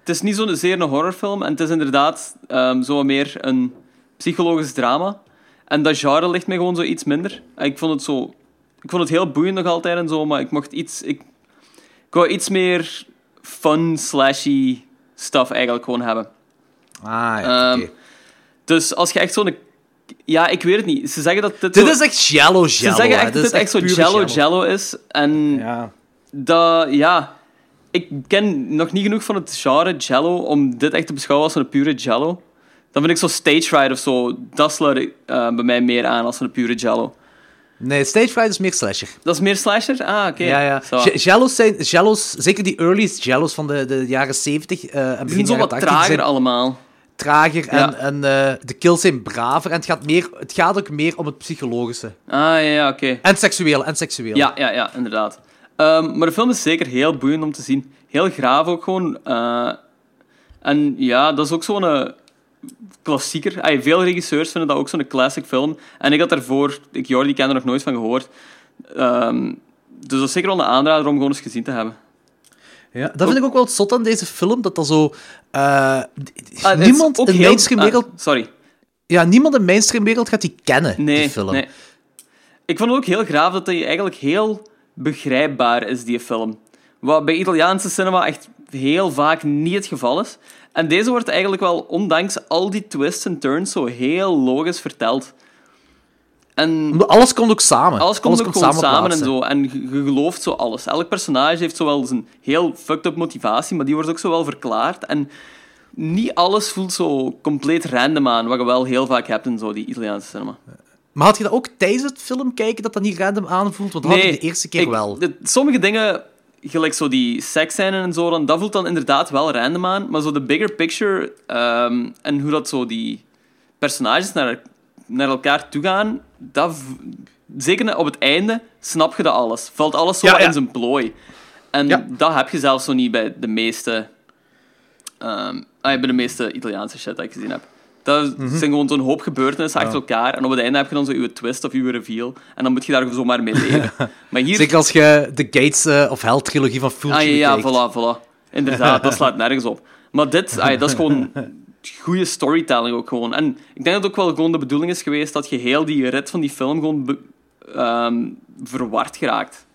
het is niet zo'n zeer een horrorfilm en het is inderdaad ehm, zo meer een psychologisch drama. En dat genre ligt mij gewoon zo iets minder. En Ik vond het zo... Ik vond het heel boeiend nog altijd en zo, maar ik mocht iets... Ik, ik wou iets meer fun, slashy stuff eigenlijk gewoon hebben. Ah, ja, Ehm. Dus als je echt zo'n... Ja, ik weet het niet. Ze zeggen dat dit... Dit zo- is echt jello, Ze jello. zeggen hè. echt dat dit echt zo pure jello jello is. En Ja. dat... Ja... Ik ken nog niet genoeg van het genre jello om dit echt te beschouwen als een pure jello. Dan vind ik zo Stage Ride of zo, dat sluit eh, bij mij meer aan als een pure jello. Nee, Stage Fright is meer slasher. Dat is meer slasher? Ah, oké. Ja, ja. Jello's zijn, jello's, zeker die early jello's van de, de jaren 70 eh en Die begin zijn zo wat 80, die trager zijn allemaal. trager en, Ja. en eh, de kills zijn braver. En het gaat, meer, het gaat ook meer om het psychologische. Ah, ja, ja, oké. En het seksuele, en het seksuele. Ja, ja, ja, inderdaad. Ehm, maar de film is zeker heel boeiend om te zien. Heel graaf ook gewoon. eh, en ja, dat is ook zo'n eh, klassieker. Ay, veel regisseurs vinden dat ook zo'n classic film. En ik had daarvoor, ik Jordi ken er nog nooit van gehoord. Ehm, dus dat is zeker wel een aanrader om gewoon eens gezien te hebben. Ja, dat vind ik ook wel het zot aan deze film, dat dat zo... eh, Ah, niemand in heel- mainstream ah, wereld... sorry. ja, niemand in mainstream wereld gaat die kennen, Nee, die film. nee. Ik vond het ook heel graaf dat hij eigenlijk heel begrijpbaar is, die film. Wat bij Italiaanse cinema echt heel vaak niet het geval is. En deze wordt eigenlijk wel, ondanks al die twists en turns, zo heel logisch verteld. En Alles komt ook samen. alles komt ook samen en zo. En je, gelooft zo alles. Elk personage heeft zo wel zijn heel fucked-up motivatie, maar die wordt ook zo wel verklaard. En niet alles voelt zo compleet random aan, wat je wel heel vaak hebt in zo die Italiaanse cinema. Maar had je dat ook tijdens het film kijken, dat dat niet random aanvoelt? Want dat had ik de eerste keer ik- wel. de- sommige dingen, gelijk zo die seksscènes en zo, dan, dat voelt dan inderdaad wel random aan. Maar zo de bigger picture ehm, en hoe dat zo die personages naar, naar elkaar toe gaan, dat, zeker op het einde, snap je dat alles. Valt alles zo Ja, ja. in zijn plooi. En Ja. dat heb je zelfs zo niet bij de meeste... ah, bij de meeste Italiaanse shit dat ik gezien heb. Dat Mhm. zijn gewoon zo'n hoop gebeurtenissen achter elkaar. En op het einde heb je dan zo je twist of je reveal. En dan moet je daar zomaar mee leven. *laughs* Maar hier... Zeker als je de Gates eh, of Hell trilogie van Fulci Ah, ja, ja, voilà, voilà. Inderdaad, dat slaat nergens op. Maar dit, *laughs* ah, dat is gewoon goede storytelling ook gewoon. En ik denk dat het ook wel gewoon de bedoeling is geweest dat je heel die rit van die film gewoon ehm, verward geraakt.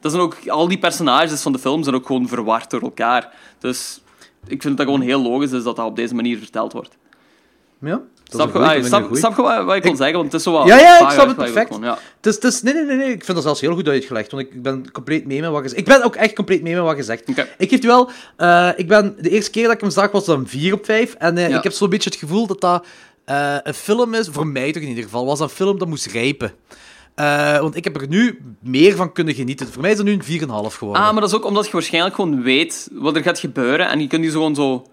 Dat zijn ook, al die personages van de film zijn ook gewoon verward door elkaar. Dus ik vind dat gewoon heel logisch is dat dat op deze manier verteld wordt. Ja, dat Snap je ah, dat snap, je wat, ik wil zeggen? Want het is zo wat Ja, ja, ik snap het perfect. gewoon, ja. Het is, het is, nee, nee, nee, ik vind dat zelfs heel goed uitgelegd, want ik, ben compleet mee met wat je zegt. Ik ben ook echt compleet mee met wat je zegt. Ik geef wel, eh, ik ben, de eerste keer dat ik hem zag was dan 4 op 5, en eh, Ja. ik heb zo'n beetje het gevoel dat dat eh, een film is, voor mij toch in ieder geval, was dat een film dat moest rijpen. Want ik heb er nu meer van kunnen genieten. Voor mij is het nu een 4,5 geworden. Ah, maar dat is ook omdat je waarschijnlijk gewoon weet wat er gaat gebeuren. En je kunt je zo gewoon zo...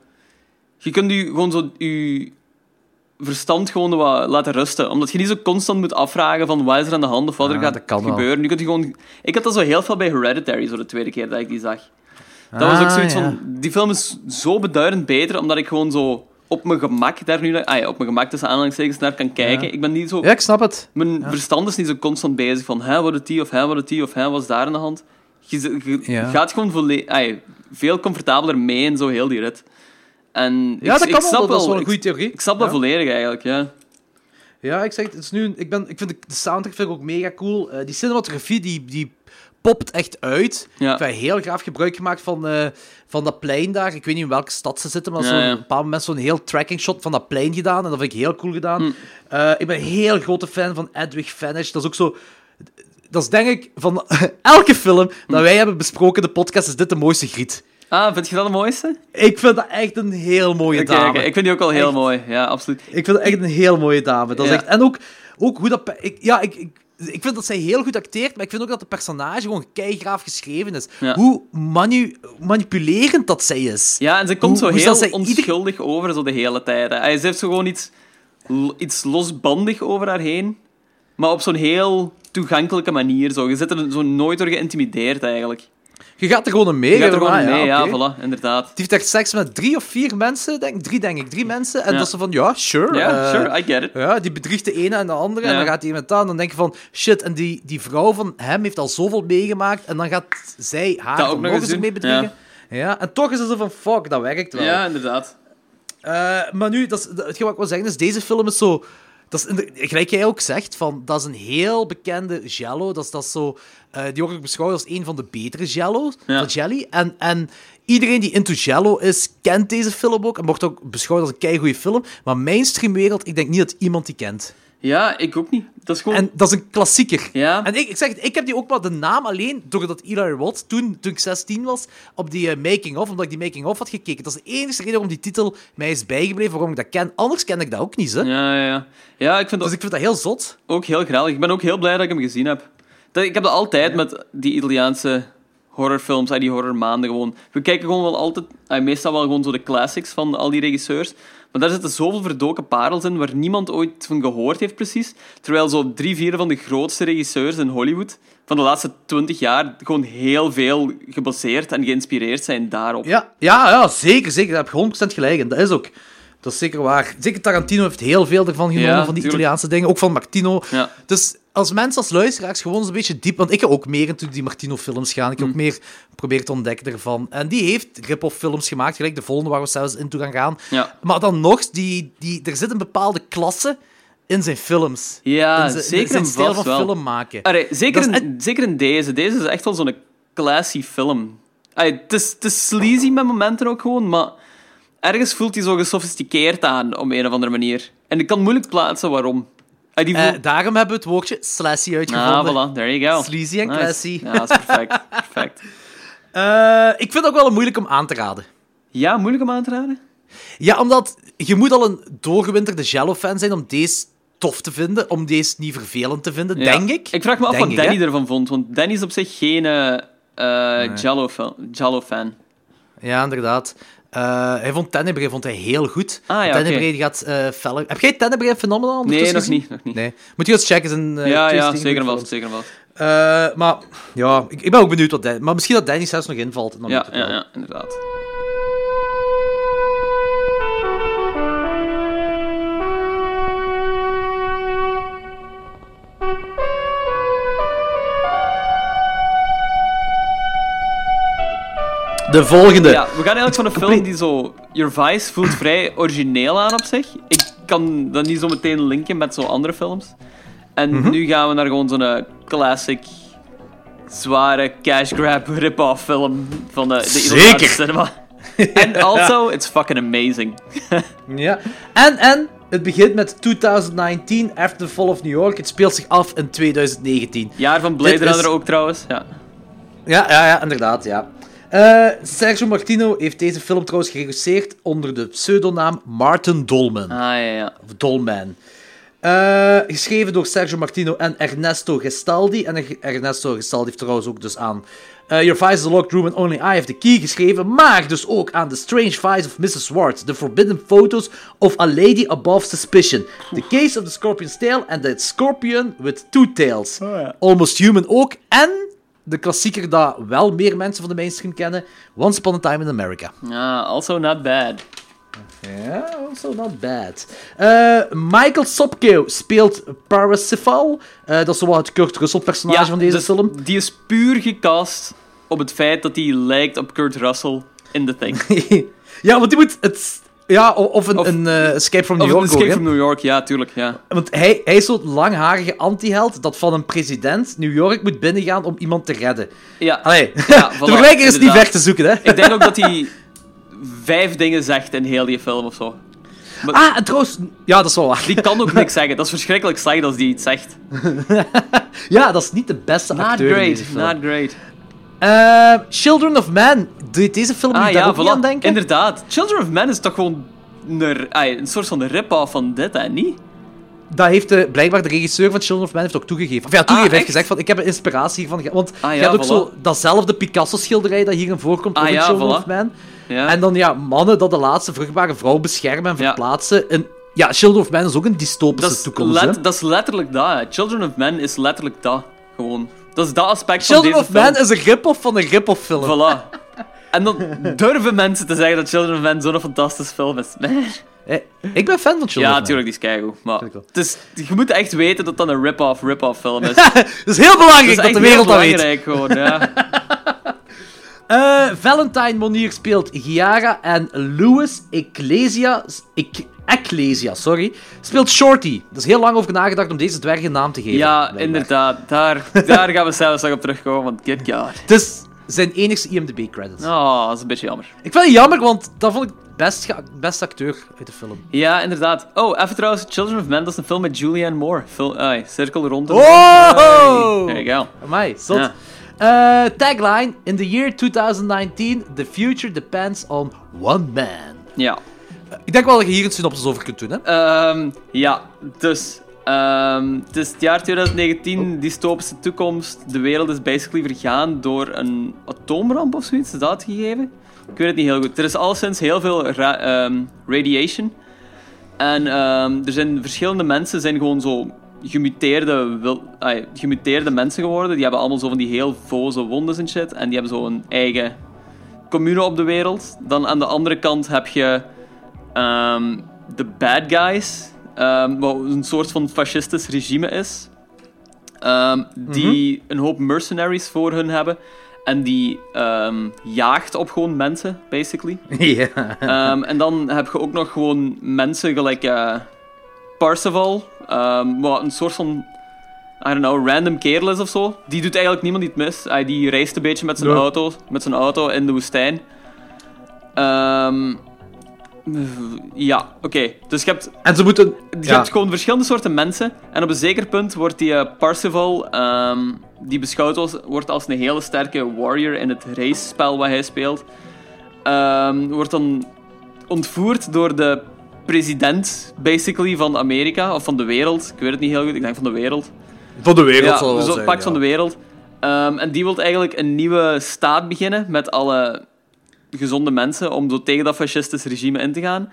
Je kunt je gewoon zo... Je verstand gewoon wat laten rusten. Omdat je niet zo constant moet afvragen van wat is er aan de hand of wat er Ah, gaat wel. gebeuren. Nu kunt je gewoon... Ik had dat zo heel veel bij Hereditary, zo de tweede keer dat ik die zag. Dat was ook Ah, zoiets ja. van... Die film is zo beduidend beter, omdat ik gewoon zo op mijn gemak daar nu... Ah ja, op mijn gemak tussen aanhalingstekens naar kan kijken. Ik ben niet zo... Ja, ik snap het. Mijn verstand is niet zo constant bezig van, hè, wat het die, of hè, wat het die, of hè, wat is daar aan de hand. Je, je Ja. gaat gewoon volle- ai, veel comfortabeler mee in zo heel die rit. En Ja, ik, dat ik kan snap wel, dat is wel een goede theorie. Ik snap dat volledig eigenlijk, ja. Ja, ik zeg het, is nu... Ik, ben, ik vind de, de soundtrack vind ik ook mega cool. Eh, die cinematografie, die, die popt echt uit. Ja. Ik heb heel graag gebruik gemaakt van, eh, van dat plein daar. Ik weet niet in welke stad ze zitten, maar Ja, ja. op een bepaald moment zo'n heel tracking shot van dat plein gedaan. En dat vind ik heel cool gedaan. Hm. Eh, ik ben een heel grote fan van Edwig Fanish. Dat is ook zo... Dat is denk ik van *laughs* elke film Hm. dat wij hebben besproken, de podcast, is dit de mooiste griet. Ah, vind je dat het mooiste? Ik vind dat echt een heel mooie dame. ik vind die ook wel heel Echt. mooi. Ja, absoluut. Ik vind het echt een heel mooie dame. Dat is echt, en ook, ook hoe dat... Ik, ja, ik, ik, ik vind dat zij heel goed acteert, maar ik vind ook dat de personage gewoon keigraaf geschreven is. Ja. Hoe manu- manipulerend dat zij is. Ja, en ze komt Hoe- zo hoe heel ieder- onschuldig over zo de hele tijd. Hij- Ze heeft zo gewoon iets, iets losbandig over haar heen, maar op zo'n heel toegankelijke manier. Zo. Je zit er zo nooit door geïntimideerd, eigenlijk. Je gaat er gewoon mee. Je gaat er hè, gewoon ah, mee, ja, voilà, inderdaad. Die heeft echt seks met drie of vier mensen, denk, drie denk ik, drie mensen. En Ja. dat zo van, ja, sure. Ja, eh, sure, I get it. Ja, die bedriegt de ene en de andere. En dan gaat hij met dat. En dan denk je van, shit. En die, die vrouw van hem heeft al zoveel meegemaakt. En dan gaat zij haar Dat ook dan nog eens doen, bedriegen. Ja. En toch is het zo van, fuck, dat werkt wel. Ja, inderdaad. Eh, maar nu, dat is, hetgeen wat ik wil zeggen is, deze film is zo... Dat is, gelijk jij ook zegt, van, dat is een heel bekende Jello. Dat is, dat is zo, eh, die wordt ook beschouwd als een van de betere Jello's, Ja. van Jelly. En, en iedereen die into Jello is, kent deze film ook. En wordt ook beschouwd als een keigoede film. Maar mainstreamwereld, ik denk niet dat iemand die kent. Ja, ik ook niet. Dat is gewoon... En dat is een klassieker. Ja. En ik, ik zeg het, ik heb die ook maar de naam alleen doordat Eli Roth toen, toen ik 16 was, op die eh, making-of, omdat ik die making-of had gekeken. Dat is de enige reden waarom die titel mij is bijgebleven, waarom ik dat ken. Anders ken ik dat ook niet, hè. Ja, ja, ja. Ja, ik vind dat Dus ik vind dat heel zot. ook heel graag. Ik ben ook heel blij dat ik hem gezien heb. Dat, ik heb dat altijd met die Italiaanse horrorfilms, ah, die horrormaanden gewoon. We kijken gewoon wel altijd, ah, meestal wel gewoon zo de classics van al die regisseurs. Maar daar zitten zoveel verdoken parels in waar niemand ooit van gehoord heeft precies. Terwijl zo drie, vier van de grootste regisseurs in Hollywood van de laatste twintig jaar gewoon heel veel gebaseerd en geïnspireerd zijn daarop. Ja, ja, ja zeker, zeker. Daar heb je 100% gelijk in. Dat is ook... Dat is zeker waar. Zeker Tarantino heeft heel veel ervan genomen, Ja, van die tuurlijk. Italiaanse dingen. Ook van Martino. Ja. Dus als mensen, als luisteraars, gewoon een beetje diep... Want ik ga ook meer into die Martino-films gaan. Ik heb Mm. ook meer proberen te ontdekken ervan. En die heeft rip-off films gemaakt, gelijk de volgende waar we zelfs into gaan gaan. Ja. Maar dan nog, die, die, er zit een bepaalde klasse in zijn films. Ja, in zijn, zeker zijn stijl van wel. film maken. Allee, zeker, in, zeker in deze. Deze is echt wel zo'n classy film. Allee, het, is, het is sleazy met momenten ook gewoon, maar ergens voelt hij zo gesofisticeerd aan op een of andere manier. En ik kan moeilijk plaatsen waarom. Die Eh, daarom hebben we het woordje slashy uitgevonden. ah, voilà, there you go. Sleazy en Nice. classy. Ja, dat is perfect. *laughs* perfect. Eh, ik vind het ook wel moeilijk om aan te raden. Ja, moeilijk om aan te raden? Ja, omdat je moet al een doorgewinterde Jello-fan zijn om deze tof te vinden, om deze niet vervelend te vinden, Ja. denk ik. Ik vraag me af Denk wat Danny hè? ervan vond, want Danny is op zich geen eh, Jello-fan. Jello-fan. Ja, inderdaad. Eh, hij vond Tenebrae vond hij heel goed. Ah, ja, Tenebrae gaat eh feller... Heb jij Tenebrae Phenomenal Nee, nog niet, nog niet. Nee. Moet je eens checken. Zijn, eh, ja, ja, zeker vast, zeker. Eh, maar ja, ik, ik ben ook benieuwd wat. Maar misschien dat Danny zelfs nog invalt. en Dan Ja, ja, wel. ja, inderdaad. De volgende. Ja, we gaan eigenlijk van een film die zo... Your Vice voelt vrij origineel aan op zich. Ik kan dat niet zo meteen linken met zo andere films. En Mhm. nu gaan we naar gewoon zo'n eh, classic, zware cash grab *laughs* rip-off film van de, de Zeker. Cinema. *laughs* En also, it's fucking amazing. *laughs* Ja. En, en, het begint met 2019, After the Fall of New York. Het speelt zich af in 2019. Jaar van Blade is- Runner ook trouwens. Ja. Ja, ja, ja inderdaad, ja. Eh, Sergio Martino heeft deze film trouwens geregisseerd onder de pseudonaam Martin Dolman. Ah, ja, ja. Of Dolman. Eh, geschreven door Sergio Martino en Ernesto Gestaldi. En Ernesto Gestaldi heeft trouwens ook dus aan eh, Your Vice is a Locked Room and Only I Have the Key geschreven. Maar dus ook aan The Strange Vice of Mrs. Swartz. The Forbidden Photos of A Lady Above Suspicion. The Case of the Scorpion's Tail and The Scorpion with Two Tails. Almost Human ook. En de klassieker dat wel meer mensen van de mainstream kennen. Once Upon a Time in America. Ah, also not bad. Ja, also not bad. Eh, Michael Sopko speelt Parsifal. Eh, dat is wat het Kurt Russell personage van deze dus film. Die is puur gecast op het feit dat hij lijkt op Kurt Russell in The Thing. *laughs* ja, want die moet het... Ja, of een, Of- een eh, Escape from New York Escape ook, hè. from New York, ja, tuurlijk, ja. Want hij, hij is zo'n langharige anti-held dat van een president New York moet binnengaan om iemand te redden. Ja, Allee, Ja, *laughs* de voilà, vergelijking is niet weg te zoeken, hè. ik denk ook dat hij vijf dingen zegt in heel die film of zo. Ah, en trouwens... Ja, dat is wel waar. Die kan ook niks *laughs* zeggen. Dat is verschrikkelijk slecht als die iets zegt. Ja, dat is niet de beste Not acteur in great, deze film. not great. Eh, Children of Man. Deed deze film Ah niet ja, ook niet aan voilà. denken? Inderdaad. Children of Men is toch gewoon een, een soort van rip-off van dit, hè? Niet? Dat heeft de, blijkbaar de regisseur van Children of Man heeft ook toegegeven. Of ja, toegegeven, Ah, heeft gezegd van ik heb een inspiratie hiervan. Want Ah, je hebt ook voilà. zo datzelfde Picasso-schilderij dat hierin voorkomt Ah, over ja, Children voilà. of Man. Ja. En dan ja, mannen dat de laatste vruchtbare vrouw beschermen en verplaatsen. En ja, Children of Man is ook een dystopische toekomst. let- dat is letterlijk dat, hè. Children of Men is letterlijk dat. Gewoon. Dat is dat aspect Children van of deze Man film. is een rip-off van een rip-off film. Voilà. En dan durven mensen te zeggen dat Children of Men zo'n fantastische film is. Eh, ik ben fan van Children Ja, of Man. natuurlijk, die is keigoed. Maar het is, je moet echt weten dat dat een rip-off, rip-off film is. *laughs* Het is heel belangrijk Dat de wereld dat weet. belangrijk gewoon, ja. *laughs* Eh, Valentine Monier speelt Giara en Louis Ecclesias... Ik, Ecclesia, sorry. Speelt Shorty. Er is heel lang over nagedacht om deze dwerg een naam te geven. Ja, blijkbaar. inderdaad. Daar, *laughs* daar gaan we zelfs nog op terugkomen, want good god. Het is zijn enigste IMDb-credits. Oh, dat is een beetje jammer. Ik vind het jammer, want dat vond ik best, best acteur uit de film. Ja, inderdaad. Oh, even trouwens, Children of Men, dat is een film met Julianne Moore. Fil cirkel rond. hem. Oh! There you go. Amai, zot. Ja. Eh, tagline: In the year 2019, the future depends on one man. Ja. Ik denk wel dat je hier een synopsis over kunt doen, hè? Ehm, ja, dus. ehm, het is het jaar 2019, dystopische toekomst. De wereld is basically vergaan door een atoomramp of zoiets. Is dat gegeven? Ik weet het niet heel goed. Er is al sinds heel veel ra- ehm, radiation. En ehm, er zijn verschillende mensen zijn gewoon zo gemuteerde, wil, ai, gemuteerde mensen geworden. Die hebben allemaal zo van die heel voze wondes en shit. En die hebben zo een eigen commune op de wereld. Dan aan de andere kant heb je de bad guys. ehm, wat een soort van fascistisch regime is. ehm, die een hoop mercenaries voor hun hebben. En die ehm, jaagt op gewoon mensen, basically. *laughs* ja. Ehm, en dan heb je ook nog gewoon mensen gelijk eh Parseval, ehm, wat een soort van, I don't know, random kerel is of zo. Die doet eigenlijk niemand iets mis. Hij die reist een beetje met zijn, auto, met zijn auto in de woestijn. Ja, oké. Dus je hebt En ze moeten. je Ja. hebt gewoon verschillende soorten mensen. En op een zeker punt wordt die eh, Parseval, ehm, die beschouwd wordt als een hele sterke warrior in het race-spel wat hij speelt, ehm, wordt dan ontvoerd door de president, basically, van Amerika, of van de wereld. Ik weet het niet heel goed, ik denk van de wereld. Van de wereld Ja, zal zo zijn, pak ja. van de wereld. Ehm, en die wil eigenlijk een nieuwe staat beginnen met alle gezonde mensen om zo tegen dat fascistische regime in te gaan.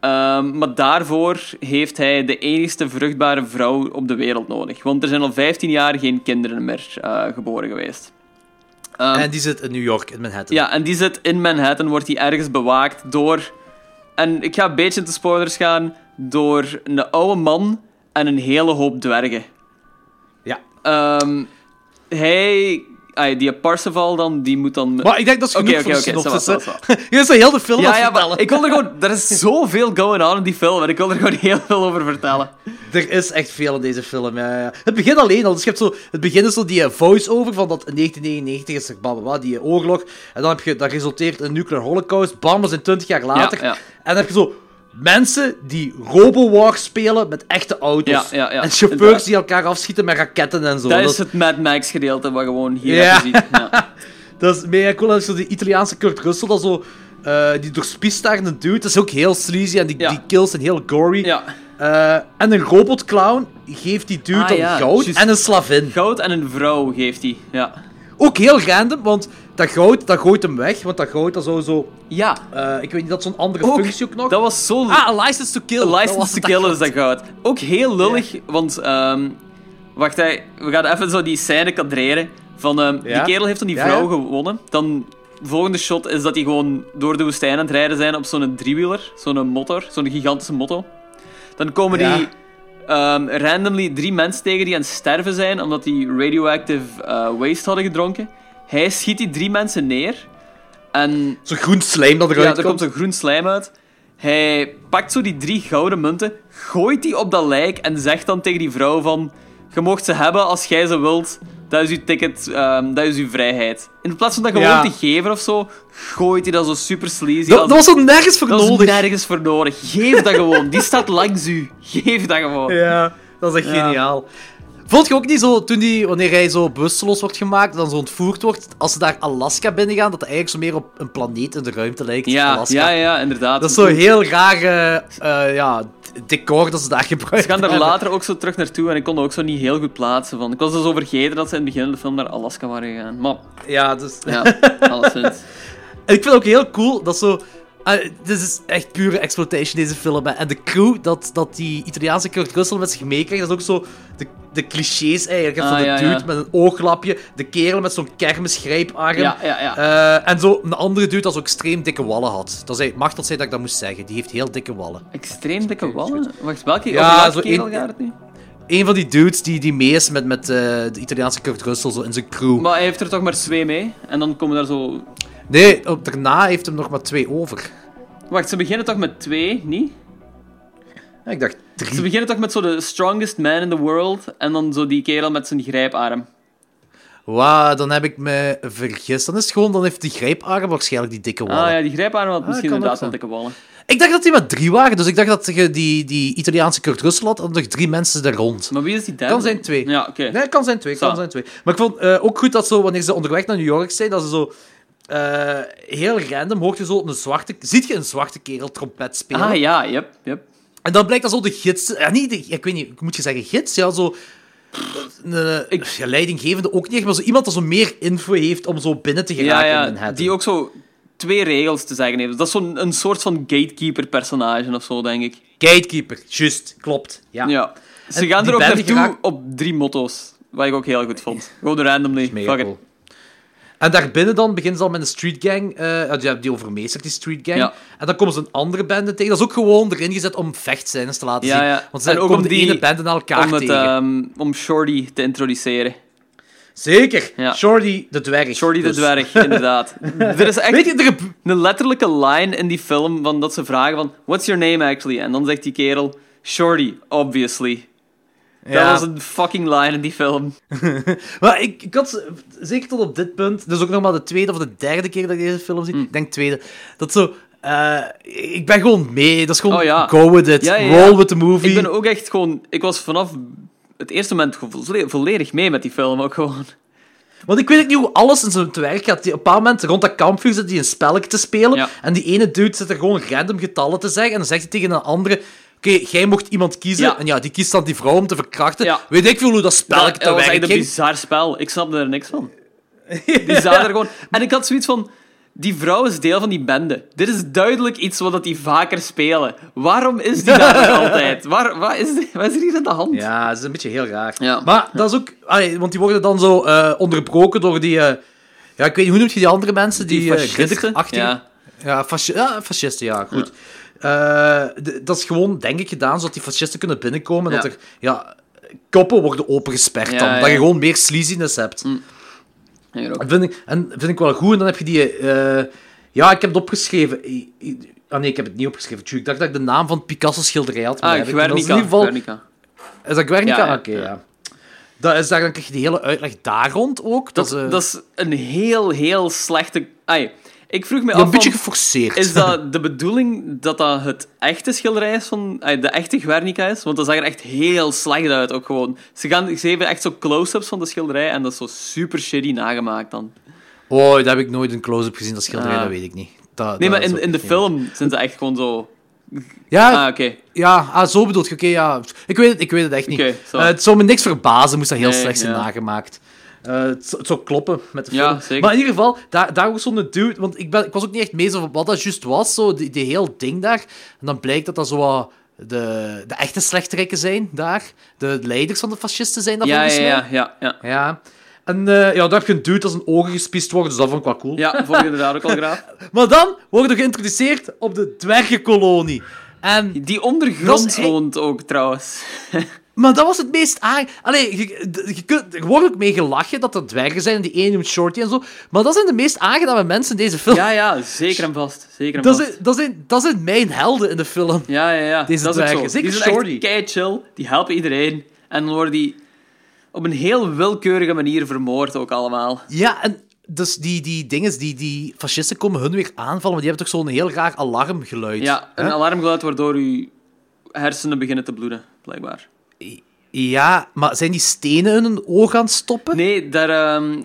Ehm, maar daarvoor heeft hij de enigste vruchtbare vrouw op de wereld nodig. Want er zijn al 15 jaar geen kinderen meer eh, geboren geweest. Ehm, En die zit in New York, in Manhattan. ja, en die zit in Manhattan, wordt hij ergens bewaakt door... En ik ga een beetje te spoilers gaan. Door een oude man en een hele hoop dwergen. Ja. Ehm, hij... ah, die Parsifal dan, die moet dan... Maar ik denk dat is genoeg voor synopsis. ça va, hè. *laughs* Je is zo heel de film Ja, vertellen. ik wil er gewoon... Er is *laughs* zoveel going on in die film en ik wil er gewoon heel veel over vertellen. Er is echt veel in deze film. Ja, ja. Het begin alleen al. Dus je hebt zo, het begin is zo die eh, voice-over van dat in 1999 is er blablabla, die eh, oorlog. En dan heb je, dat resulteert in een nuclear holocaust. Bam, we zijn 20 jaar later. Ja, ja. En dan heb je zo mensen die Robo-War spelen met echte auto's. Ja, ja, ja. En chauffeurs die elkaar afschieten met raketten en zo. Dat Dat, is het Mad Max gedeelte wat gewoon hier Ja. ziet. Ja. *laughs* dat is mega cool. En zo die Italiaanse Kurt Russell, dat zo... eh, die doorspiest daar een dude. Dat is ook heel sleazy en die, die kills zijn heel gory. ja. Eh, en een robotclown geeft die dude Ah, dan goud en een slavin. Goud en een vrouw geeft hij. Ja. Ook heel random, want dat goud, dat gooit hem weg. Want dat goud, dat zou zo... Ja. eh, ik weet niet, dat zo'n andere Ook, functie ook nog... dat was zo... Ah, a license to kill. A license to kill is dat goud. Ook heel lullig, want... ehm, wacht, hè, we gaan even zo die scène kadreren. Van, ehm, Ja. Die kerel heeft dan die vrouw ja. gewonnen. Dan, volgende shot is dat die gewoon door de woestijn aan het rijden zijn op zo'n driewieler. Zo'n motor, zo'n gigantische motto. Dan komen Ja. die ehm, randomly drie mensen tegen die aan het sterven zijn, omdat die radioactive eh, waste hadden gedronken. Hij schiet die drie mensen neer. En Zo'n groen slijm dat ja, eruit er komt. een groen slijm uit. Hij pakt zo die drie gouden munten, gooit die op dat lijk en zegt dan tegen die vrouw van... Je mocht ze hebben als jij ze wilt. Dat is uw ticket, ehm, dat is uw vrijheid. In plaats van dat gewoon Ja. te geven of zo, gooit hij dat zo super sleazy. Dat, als- dat was zo nergens voor dat nodig. nergens voor nodig. Geef dat gewoon. Die staat langs u. Geef dat gewoon. Ja, dat is echt Ja. geniaal. Vond je ook niet zo, toen die, wanneer hij zo bewusteloos wordt gemaakt, dan zo ontvoerd wordt, als ze daar Alaska binnengaan, dat het eigenlijk zo meer op een planeet in de ruimte lijkt, Ja, Alaska. ja, ja, inderdaad. Dat is zo heel raar, eh, ja, decor dat ze daar gebruikt Ze gaan er hebben. *laughs* later ook zo terug naartoe en ik kon dat ook zo niet heel goed plaatsen. Van. Ik was dus zo vergeten dat ze in het begin van de film naar Alaska waren gegaan. Maar Ja, dus... ja, *laughs* alleszins. En ik vind het ook heel cool dat zo... eh, dit is echt pure exploitation, deze film. hè. En de crew dat, dat die Italiaanse Kurt Russell met zich meekrijgt, dat is ook zo de, de clichés eigenlijk. Ah, zo de ja, dude ja. met een ooglapje, de kerel met zo'n kermisgrijparm. Ja, ja, ja. Eh, en zo een andere dude dat zo extreem dikke wallen had. Dat zei, mag dat zijn dat ik dat moest zeggen. Die heeft heel dikke wallen. Extreem dikke wallen? Wacht, welke, Ja, welke zo kerel één- gaat het nu? Een van die dudes die, die mee is met, met eh, de Italiaanse Kurt Russell zo in zijn crew. Maar hij heeft er toch maar twee mee? En dan komen daar zo... Nee, op, daarna heeft hem nog maar twee over. Wacht, ze beginnen toch met twee, niet? Ja, ik dacht drie. Ze beginnen toch met zo de strongest man in the world en dan zo die kerel met zijn grijparm. Wauw, dan heb ik me vergist. Dan is het gewoon, dan heeft die grijparm waarschijnlijk die dikke wallen. Ah ja, die grijparm had misschien kan ook inderdaad wel dikke wallen. Ik dacht dat die met drie waren, dus ik dacht dat je die, die Italiaanse Kurt Russell had en nog drie mensen er rond. Maar wie is die derde? Kan zijn twee. Ja, oké. Nee, kan zijn twee, kan Zo. zijn twee. Maar ik vond eh, ook goed dat zo, wanneer ze onderweg naar New York zijn, dat ze zo... eh, heel random hoort je zo een zwarte... Ziet je een zwarte kerel trompet spelen? Ah ja, yep, yep. En dan blijkt dat zo de gids... Ja, niet de, ik weet niet, moet je zeggen gids? Ja, zo... Een, Ik- ja, leidinggevende ook niet, echt, maar zo iemand dat zo meer info heeft om zo binnen te geraken in ja, die ook zo twee regels te zeggen heeft. Dat is zo'n een soort van gatekeeper-personage of zo, denk ik. Gatekeeper, juist, klopt. Ja. Ja. Ze En gaan er ook naartoe geraakt- op drie motto's. Wat ik ook heel goed vond. Gewoon randomly. Fuck it. cool. En daarbinnen dan beginnen ze al met een streetgang. eh ja, die overmeestert die streetgang. Ja. En dan komen ze een andere bende tegen. Dat is ook gewoon erin gezet om vechtscènes te laten Ja, zien. ja. Want ze En ook om de die- ene bende naar elkaar Om, het, tegen. ehm, om Shorty te introduceren. Zeker. Ja. Shorty de dwerg. Shorty de Dus- dwerg, inderdaad. *laughs* Er is echt je, er, een letterlijke line in die film van dat ze vragen van What's your name actually? En dan zegt die kerel Shorty, obviously. Ja. Dat was een fucking line in die film. *laughs* Maar ik, ik had, ze- zeker tot op dit punt, dus ook nog maar de tweede of de derde keer dat ik deze film zie, ik denk tweede, dat zo, eh, ik ben gewoon mee, dat is gewoon Oh ja. go with it, Ja, roll with the movie. Ik ben ook echt gewoon... Ik was vanaf het eerste moment gewoon volledig mee met die film ook gewoon. Want ik weet ook niet hoe alles in zijn te werk gaat. Die- Op een bepaald moment rond dat kampvuur zit hij een spelletje te spelen. Ja. En die ene dude zit er gewoon random getallen te zeggen. En dan zegt hij tegen een andere... Oké, jij mocht iemand kiezen. Ja. En ja, die kiest dan die vrouw om te verkrachten. Ja. Weet ik veel hoe dat dat, te dat was echt een bizar spel. Ik snapte er niks van. *laughs* Die zaten er gewoon... En ik had zoiets van... die vrouw is deel van die bende. Dit is duidelijk iets wat dat die vaker spelen. Waarom is die daar *laughs* altijd? Waar, wat, is, wat is er hier aan de hand? Ja, dat is een beetje heel raar. Ja. Maar dat is ook... allee, want die worden dan zo eh, onderbroken door die... eh, ja, ik weet niet, hoe noem je die andere mensen? Die, Die eh, fascisten? ridderachtige- Ja. Ja, fasci- ja, fascisten, ja, goed. Dat is gewoon, denk ik, gedaan zodat die fascisten kunnen binnenkomen en Ja. dat er ja, koppen worden opengesperd dan. Dat je gewoon meer sleaziness hebt. Dat vind ik, en vind ik wel goed. En dan heb je die... eh, ja, ik heb het opgeschreven. Ah nee, ik heb het niet opgeschreven. Ik dacht dat ik de naam van het Picasso-schilderij had. Ah, is Guernica. ieder geval... Guernica. Is dat Guernica? Ja, ja, Oké, ja. ja. Dat is, daar, dan krijg je die hele uitleg daar rond ook. Dat, Dat, is, eh, dat is een heel, heel slechte... Ai, ik vroeg me af een beetje van, geforceerd. Is dat de bedoeling dat dat het echte schilderij is van... ai, de echte Guernica is? Want dat zag er echt heel slecht uit ook gewoon. Ze, gaan, ze geven echt zo close-ups van de schilderij en dat is zo super shitty nagemaakt dan. Oh, dat heb ik nooit een close-up gezien, dat schilderij, Ah. dat weet ik niet. Dat, Nee, dat maar in, in de niet- film zijn ze echt gewoon zo... Ja, Ah, oké. ja ah, zo bedoel je. Oké, ja. Ik weet, het, ik weet het echt niet. Oké, zo. Eh, het zou me niks verbazen, moest dat heel Nee, slecht zijn ja. nagemaakt. Eh, het, zou- het zou kloppen met de Ja, film. zeker. Maar in ieder geval, daar, daar was zo'n dude... Want ik, ben, ik was ook niet echt mee zo wat dat juist was, zo, die, die heel ding daar. En dan blijkt dat dat zo wat de, de echte slechterikken zijn daar. De leiders van de fascisten zijn dat Ja, volgens ja, mij. ja, ja, ja. Ja. En eh, ja, daar heb je een dude dat zijn ogen gespiest wordt, dus dat vond ik wel cool. Ja, vond ik inderdaad ook al *laughs* graag. Maar dan worden we geïntroduceerd op de dwergenkolonie. En, Die ondergrond is- woont ook, trouwens. *laughs* maar dat was het meest aan... Allee, je, je kunt, er wordt ook mee gelachen dat er dwergen zijn en die ene noemt Shorty en zo. Maar dat zijn de meest aangename mensen in deze film. Ja, ja, zeker en vast. Zeker en dat, vast. zijn, dat, zijn, dat zijn mijn helden in de film. Ja, ja, ja. Deze dat dwergen. Zeker die zijn Shorty. kei chill. Die helpen iedereen. En dan worden die op een heel willekeurige manier vermoord ook allemaal. Ja, en dus die, die dingen, die, die fascisten komen hun weer aanvallen, maar die hebben toch zo'n heel raar alarmgeluid. Ja, een hè? alarmgeluid waardoor uw hersenen beginnen te bloeden, blijkbaar. Ja, maar zijn die stenen in hun oog aan het stoppen? Nee, daar... ehm,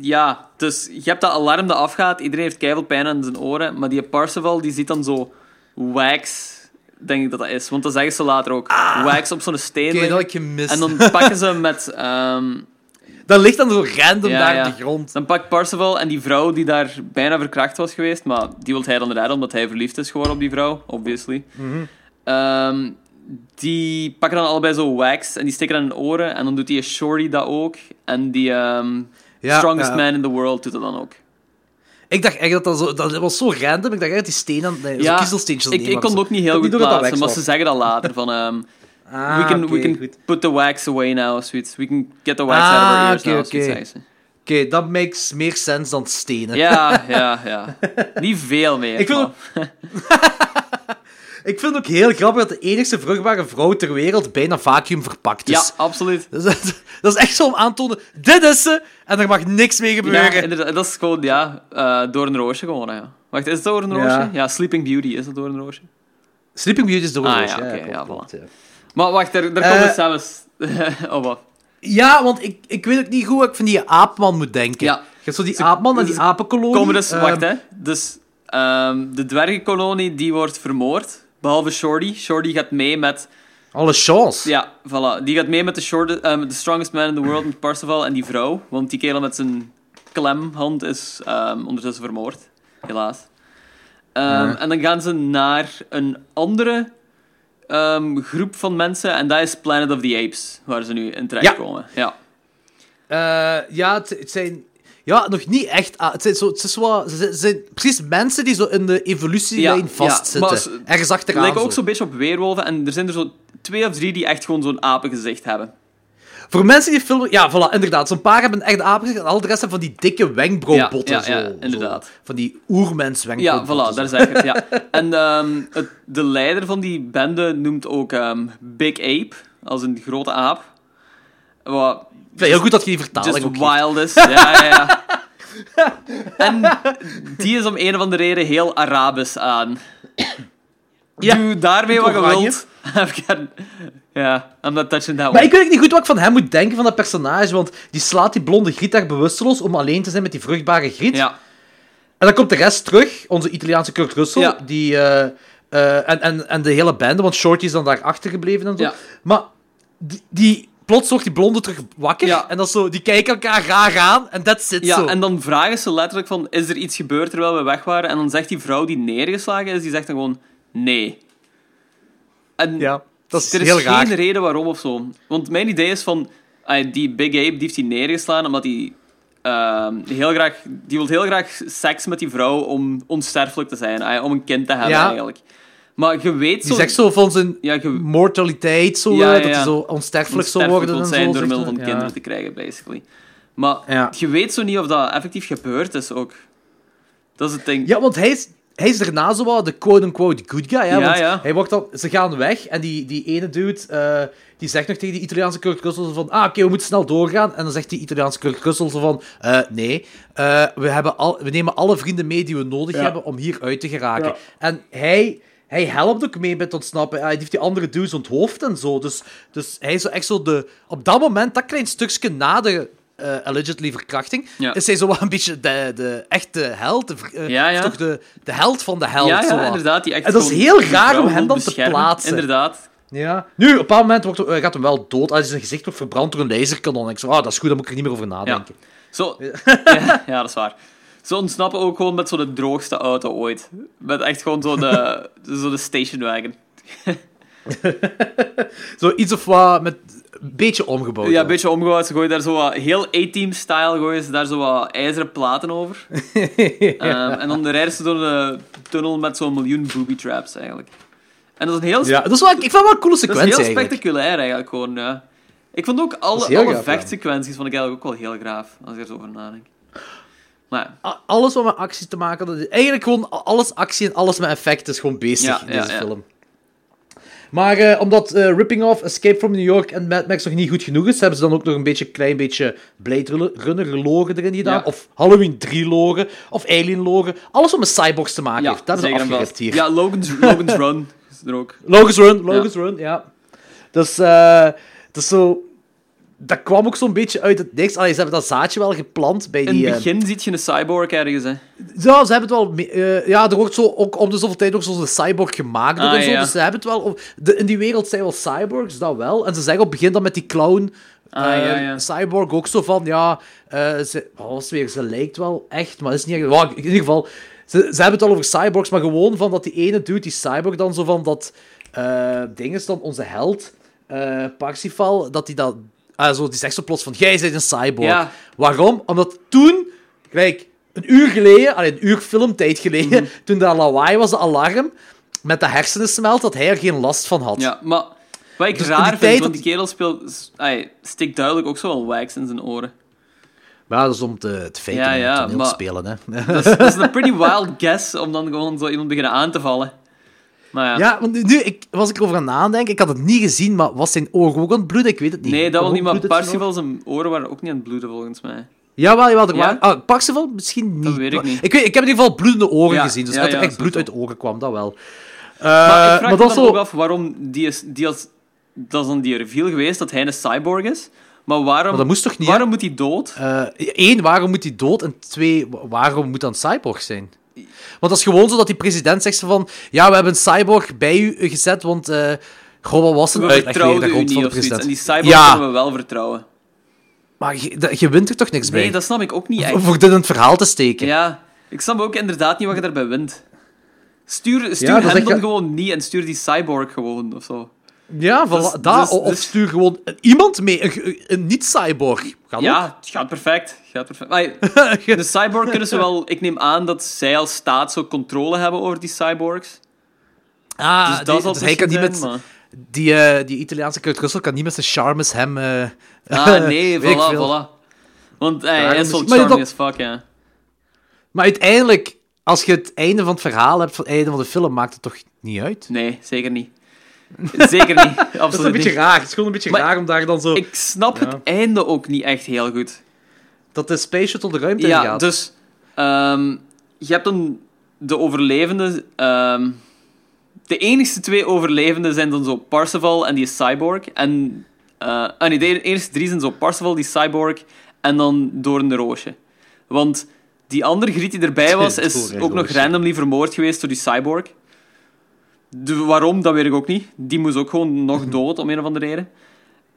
ja, dus je hebt dat alarm dat afgaat. Iedereen heeft keiveel pijn aan zijn oren. Maar die Parseval, die ziet dan zo wax... Denk ik dat dat is. Want dat zeggen ze later ook. Wax op zo'n steen Ah. Dat ik gemist. En dan pakken ze met... ehm, Dat ligt dan zo random Ja, daar ja. op de grond. Dan pakt Parseval en die vrouw die daar bijna verkracht was geweest, maar die wil hij dan redden omdat hij verliefd is geworden op die vrouw, obviously. Ehm, die pakken dan allebei zo wax en die steken aan hun oren en dan doet die Shorty dat ook. En die ehm, Ja, Strongest. Man in the World doet dat dan ook. Ik dacht echt dat dat zo... Dat was zo random. Ik dacht echt dat die stenen... Nee, kiezelsteentjes ik, kon het ook niet heel Dat goed plaatsen, maar ze zeggen dat later. Van, ehm, *laughs* Ah, we can, we can goed. put the wax away now, zoiets. We can get the wax Ah, out of our ears oké, now, zoiets ze. Oké, dat makes meer sense dan stenen. Ja, *laughs* ja, ja. Niet veel meer. Ik maar- *laughs* Ik vind het ook heel grappig dat de enigste vruchtbare vrouw ter wereld bijna vacuüm verpakt is. Ja, absoluut. Dat is, *laughs* dat is echt zo om aan te tonen, dit is ze, en er mag niks mee Ja, gebeuren. inderdaad, dat is gewoon, ja, eh, door een roosje gewoon, ja. Wacht, is het door een roosje? Ja. Ja, Sleeping Beauty, is het door een roosje? Sleeping Beauty is door een Ah, roosje, ja, ja, klopt, voilà. ja. Maar wacht, daar, daar Eh, komen we zelfs *laughs* op af. Ja, want ik, ik weet ook niet goed wat ik van die aapman moet denken. Ja. Je hebt zo die Ze- aapman en die ze apenkolonie. Komen dus, Ehm, wacht hè. Dus ehm, de dwergenkolonie die wordt vermoord, behalve Shorty. Shorty gaat mee met, Alle chance. ja, voilà. Die gaat mee met de, shorte, eh, de strongest man in the world, met Parseval en die vrouw. Want die kerel met zijn klemhand is ehm, ondertussen vermoord, helaas. Ehm, En dan gaan ze naar een andere ehm, groep van mensen en dat is Planet of the Apes, waar ze nu in terechtkomen. Ja. Eh, ja, het, het zijn... Ja, nog niet echt... ah, het, zijn zo, het, is zo, ze zijn- ze zijn precies mensen die zo in de evolutielijn Ja, ja, vastzitten. maar ze- Ergens Het achteraan. lijkt ook zo. zo'n beetje op weerwolven en er zijn er zo twee of drie die echt gewoon zo'n apengezicht hebben. Voor mensen die filmen... Ja, voilà, inderdaad. Zo'n paar hebben echt apen en al de rest hebben van die dikke wenkbrauwbotten. Ja, ja, ja, inderdaad. zo. Van die oermens Ja, wenkbrauwbotten. voilà, daar zeg ik het. Ja. *laughs* En ehm, het, de leider van die bende noemt ook ehm, Big Ape, als een grote aap. Wat vind heel goed dat je die vertaling just wild is. Ja, ja, ja. *laughs* En die is om een of andere reden heel Arabisch aan. Ja, Doe daarmee wat je wilt. *laughs* Ja, I'm not touching that Maar ik weet niet goed wat ik van hem moet denken, van dat personage. Want die slaat die blonde griet daar bewusteloos om alleen te zijn met die vruchtbare griet. Ja. En dan komt de rest terug, onze Italiaanse Kurt Russell, Ja. die, eh, eh, en, en, en de hele bende, want Shorty is dan daar achtergebleven en zo. Ja. Maar die, die plots wordt die blonde terug wakker. Ja. En dat is zo, die kijken elkaar raar aan. En dat zit Ja, zo. en dan vragen ze letterlijk van, is er iets gebeurd terwijl we weg waren? En dan zegt die vrouw die neergeslagen is, die zegt dan gewoon, nee. En Ja, dat is er is heel geen raar. reden waarom of zo. Want mijn idee is van, die Big Ape die heeft die neergeslaan omdat hij ehm, heel graag, die wil heel graag seks met die vrouw om onsterfelijk te zijn, om een kind te hebben Ja. eigenlijk. Maar je weet Die zo... zegt zo van zijn Ja, mortaliteit, zo, Ja, ja, dat hij zo onsterfelijk zou worden en zijn zo. door middel van kinderen te krijgen, basically. Maar je weet zo niet of dat effectief gebeurd is ook. Dat is het ding. Ja, want hij is, hij is daarna zo wat de quote-unquote good guy. Hè? Ja, want ja. Hij wordt dan, ze gaan weg en die, die ene dude eh, die zegt nog tegen die Italiaanse Kurt Russell van ah, oké, we moeten snel doorgaan. En dan zegt die Italiaanse Kurt Russell van eh, nee, eh, we, hebben al, we nemen alle vrienden mee die we nodig hebben om hier uit te geraken. En hij... Hij helpt ook mee met ontsnappen. Hij heeft die andere dudes onthoofd en zo. Dus, dus hij is echt zo de... Op dat moment, dat klein stukje na de eh, allegedly verkrachting, Ja. is hij zo wat een beetje de, de echte held. De, eh, Ja, ja. Toch de, de held van de held. ja, zo ja, wat. inderdaad. Die echt En dat is heel raar om hem dan te plaatsen. Inderdaad. Ja. Nu, op een bepaald moment wordt, eh, gaat hem wel dood. Als zijn gezicht wordt verbrand door een laserkanon. Ik zo, ah, dat is goed, daar moet ik er niet meer over nadenken. Zo, ja, dat is waar. Ze ontsnappen ook gewoon met zo de droogste auto ooit. Met echt gewoon zo de, *laughs* zo de stationwagon. *laughs* Zo iets of wat met een beetje omgebouwd. Ja, een beetje omgebouwd. Ze gooien daar zo wat, heel A-team-style gooien ze daar zo wat ijzeren platen over. *laughs* Ehm, en dan rijden ze door de tunnel met zo'n miljoen booby traps eigenlijk. En dat is een heel, Ja, dat is wel, ik vind wel een coole dat is sequentie heel spectaculair eigenlijk gewoon. Ja. Ik vond ook alle, alle gaaf, ja. vechtsequenties vond ik eigenlijk ook wel heel graaf, als ik er zo over nadenk. Alles wat met actie te maken had. Eigenlijk gewoon alles actie en alles met effect is gewoon bezig Ja, in deze ja. film. Maar eh, omdat eh, Ripping Off, Escape from New York en Mad Max nog niet goed genoeg is, hebben ze dan ook nog een beetje, klein beetje Blade Runner logen erin gedaan. Ja. Of Halloween 3 logen. Of Alien logen. Alles wat met cyborgs te maken Ja, heeft. Dat is vast. hier. Ja, Logan's, *laughs* Logan's Run is er ook. Logan's Run, Logan's Run, ja. Dus, eh dat is zo... Dat kwam ook zo'n beetje uit het niks. Allee, ze hebben dat zaadje wel geplant bij In die... het eh, begin ziet je een cyborg ergens, hè. Ja, ze hebben het wel... eh, ja, er wordt zo ook om de zoveel tijd ook zo'n cyborg gemaakt Ah, en zo. ja. Dus ze hebben het wel... De, in die wereld zijn wel cyborgs, dat wel. En ze zeggen op het begin dan met die clown... Ah, eh, ja, ja. Cyborg ook zo van, ja... ze, weer? Ze lijkt wel echt, maar is niet echt... In ieder geval, ze, ze hebben het al over cyborgs, maar gewoon van dat die ene dude, die cyborg, dan zo van dat... ding is dan onze held, Parsifal, dat hij dat... ah, zo, die zegt zo plots van, jij bent een cyborg. Ja. Waarom? Omdat toen, kijk, een uur geleden, allee, een uur filmtijd geleden, toen dat lawaai was, de alarm, met de hersenen smelt, dat hij er geen last van had. Ja, maar wat ik Dus raar die vind, tijd want die kerel speelt... stikt duidelijk ook zo wel wax in zijn oren. Maar dat is om te, te faken Ja, te spelen, hè. Dat is, dat is een pretty wild guess om dan gewoon zo iemand beginnen aan te vallen. Ja. Ja, want nu- ik, was ik erover aan nadenken, ik had het niet gezien, maar was zijn oog ook aan het bloeden? Ik weet het niet. nee, dat wil niet, maar? Parsifal zijn oren waren ook niet aan het bloeden, volgens mij. Jawel, jawel, er Ja? waren... Ah, Parsifal misschien niet. Dat weet ik niet. Ik, weet, ik heb in ieder geval bloedende ogen Ja, gezien, dus dat er echt bloed uit de ogen kwam, dat wel. Maar Eh, ik vraag maar me dan zo... ook af waarom die is... Die als, dat is dan die reveal geweest dat hij een cyborg is. Maar waarom... Maar dat moest toch niet, Waarom moet hij dood? Eén, Eh, waarom moet hij dood? En twee, wa- waarom moet dat een cyborg zijn? Want dat is gewoon zo dat die president zegt van... Ja, we hebben een cyborg bij u gezet, want... eh goh, wat was het? We weer, u niet van of zoiets. president. En die cyborg Ja. kunnen we wel vertrouwen. Maar je, dat- je wint er toch niks bij? Nee, dat snap ik ook niet echt. Voor dit in het verhaal te steken. Ja, ik snap ook inderdaad niet wat je daarbij wint. Stuur, stuur Ja, echt- gewoon niet en stuur die cyborg gewoon, of zo. Ja, voilà, Dus- dat, dus- of dus- stuur gewoon iemand mee, een, een niet-cyborg. Ja, het gaat perfect. Gaat perfect. Maar *laughs* de cyborg kunnen ze wel... Ik neem aan dat zij als staat zo controle hebben over die cyborgs. Ah, Dus die- dat dus hij kan niet met... maar- Die, eh, die Italiaanse Kurt Russell kan niet met zijn charmes hem... eh, Ah, *laughs* nee, voilà, voilà. Want hij Daarom is wel is- charming as fuck, ja. Maar uiteindelijk, als je het einde van het verhaal hebt, van het einde van de film, maakt het toch niet uit? Nee, zeker niet. Zeker niet. Absoluut *laughs* Dat is een beetje niet. raar. Het is gewoon een beetje Maar raar om daar dan zo... Ik snap Ja. het einde ook niet echt heel goed. Dat de space shuttle de ruimte in Ja, gaat. dus ehm, je hebt dan de overlevenden. ehm, de enigste twee overlevenden zijn dan zo Parsifal en die cyborg. En ah, nee, de eerste drie zijn zo Parsifal, die cyborg en dan Doorn de Roosje. Want die andere griet die erbij *laughs* was, is ook nog randomly vermoord geweest door die cyborg. De, waarom, dat weet ik ook niet. Die moest ook gewoon nog dood, om een of andere reden.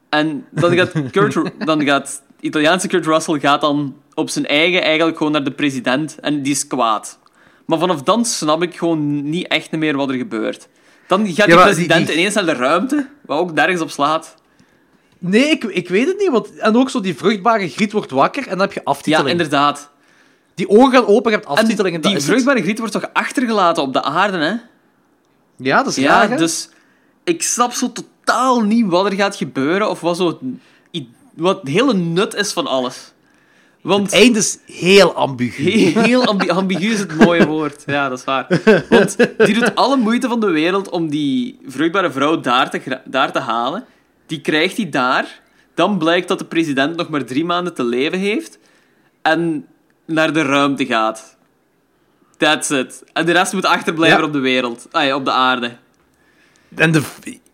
En dan gaat, *laughs* Kurt, dan gaat Italiaanse Kurt Russell gaat dan op zijn eigen eigenlijk gewoon naar de president en die is kwaad. Maar vanaf dan snap ik gewoon niet echt meer wat er gebeurt. Dan gaat die die- president die- ineens naar de ruimte, wat ook nergens op slaat. Nee, ik, ik weet het niet. Want, en ook zo, die vruchtbare griet wordt wakker en dan heb je Ja, aftiteling. inderdaad. Die ogen gaan open, je hebt En aftiteling. en die is het. vruchtbare griet wordt toch achtergelaten op de aarde, hè? Ja, dat is Ja, dus ik snap zo totaal niet wat er gaat gebeuren of wat zo wat het hele nut is van alles. Want Het einde is heel ambigu. *laughs* heel ambi ambigu is het mooie woord. Ja, dat is waar. Want die doet alle moeite van de wereld om die vruchtbare vrouw daar te, daar te halen. Die krijgt hij daar. Dan blijkt dat de president nog maar drie maanden te leven heeft. En naar de ruimte gaat. That's it. En de rest moet achterblijven Ja. op de wereld. Ah, ja, op de aarde. En de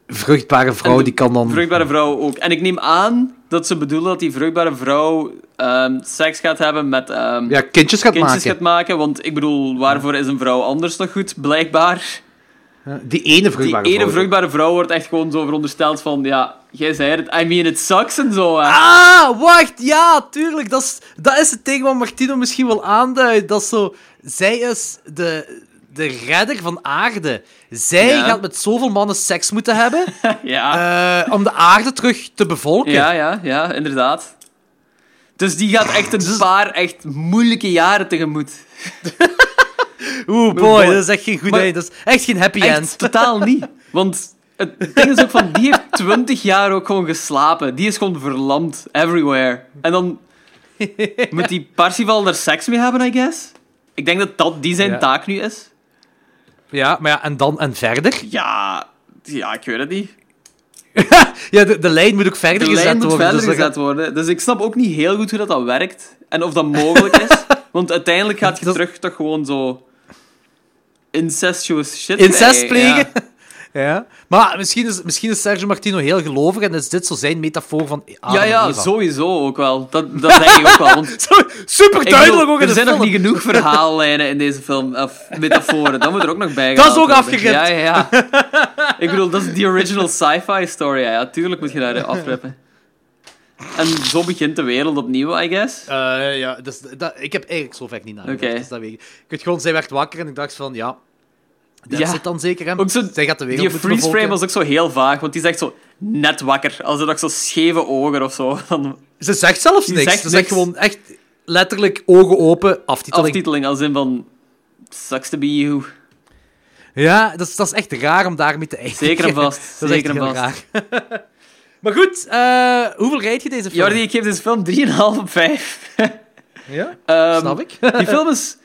vruchtbare vrouw, de die kan dan... Vruchtbare vrouw ook. En ik neem aan dat ze bedoelen dat die vruchtbare vrouw ehm, seks gaat hebben met ehm, Ja, kindjes gaat kindjes maken. gaat maken. Want ik bedoel, waarvoor is een vrouw anders nog goed? Blijkbaar. Die ene Die vruchtbare ene vrouw. vruchtbare vrouw wordt echt gewoon zo verondersteld van... Ja, jij zei het. I mean, it sucks en zo. hè. Ah, wacht, ja, tuurlijk. Dat is, dat is het ding wat Martino misschien wel aanduidt. Dat zo... Zij is de, de redder van aarde. Zij Ja. gaat met zoveel mannen seks moeten hebben *laughs* ja. eh, om de aarde terug te bevolken. ja, ja, ja, inderdaad. Dus die gaat echt een paar echt moeilijke jaren tegemoet. *laughs* Oeh, boy, boy. dat is echt geen goed Maar-. Dat is echt geen happy Echt end. totaal niet. Want het ding is ook van, die heeft twintig jaar ook gewoon geslapen. Die is gewoon verlamd, everywhere. En dan *laughs* moet die Parsifal er seks mee hebben, I guess? Ik denk dat dat die zijn Ja. taak nu is. Ja, maar ja, en dan en verder? *laughs* Ja, ja, ik weet het niet. *laughs* Ja, de, de lijn moet ook verder De gezet lijn moet worden. verder dus gezet worden. Dus ik snap ook niet heel goed hoe dat, dat werkt. En of dat mogelijk is. Want uiteindelijk gaat je Dat- terug toch gewoon zo... Incestuous shit Incest ja. Ja. Maar misschien is, misschien is Sergio Martino heel gelovig en is dit zo zijn metafoor van Adam Ja, ja, en Eva. sowieso ook wel. Dat, *laughs* dat denk ik ook wel. Want super duidelijk ook in er de zijn film. nog niet genoeg verhaallijnen in deze film, of metaforen. Dat moet er ook nog bij *laughs* Dat is ook worden. afgeript. Ja, ja, ja. *laughs* Ik bedoel, dat is die original sci-fi story. Ja, tuurlijk moet je daar afrippen. En zo begint de wereld opnieuw, I guess. Eh, ja, dus, dat, ik heb eigenlijk zo vaak niet nagedacht. Oké. Dus dat weet ik. ik weet gewoon, zij werd wakker en ik dacht van, ja... Dat Ja. zit dan zeker, hè? Ook zo, zij gaat de wereld die freeze frame was ook zo heel vaag, want die zegt zo net wakker. Als er nog zo scheve ogen of zo. Dan Ze zegt zelfs niks. zegt Ze zegt niks. gewoon echt letterlijk ogen open, aftiteling. aftiteling als in van... Sucks to be you. Ja, dat is, dat is echt raar om daarmee te eindigen. Zeker en vast. *laughs* Dat is echt Zeker en heel vast. raar. *laughs* maar goed, eh, hoeveel rijd je deze film? Jordi, ik geef deze film 3,5 op 5. Ja, *laughs* Ehm, snap ik. Die film is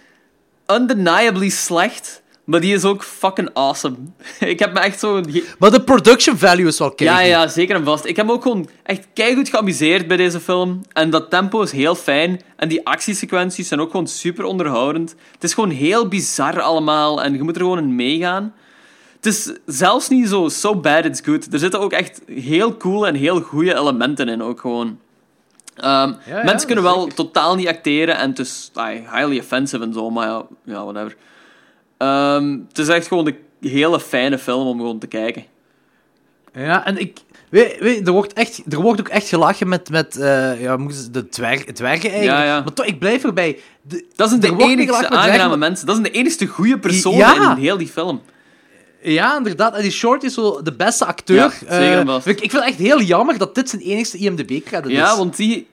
undeniably slecht, maar die is ook fucking awesome. *laughs* Ik heb me echt zo... maar de production value is wel Ja, keigoed. ja, zeker en vast. Ik heb me ook gewoon echt keigoed geamuseerd bij deze film. En dat tempo is heel fijn. En die actiesequenties zijn ook gewoon super onderhoudend. Het is gewoon heel bizar allemaal en je moet er gewoon in meegaan. Het is zelfs niet zo so bad it's good. Er zitten ook echt heel cool en heel goede elementen in ook gewoon. Ehm, ja, mensen kunnen wel zeker. totaal niet acteren en het is highly offensive en zo, maar ja, ja whatever. Ehm, het is echt gewoon een hele fijne film om gewoon te kijken. Ja, en ik... Weet, weet, er, wordt echt, er wordt ook echt gelachen met, met eh, ja, de dwerg, dwergen eigenlijk. Ja, ja. Maar toch, ik blijf erbij. De, Dat zijn de met aangename mensen. Dat zijn de enigste goede personen in heel die film. Ja, inderdaad. En die Short is zo de beste acteur. Ja, zeker vast. ik, ik vind het echt heel jammer dat dit zijn enigste IMDb-credit is. Ja, want die...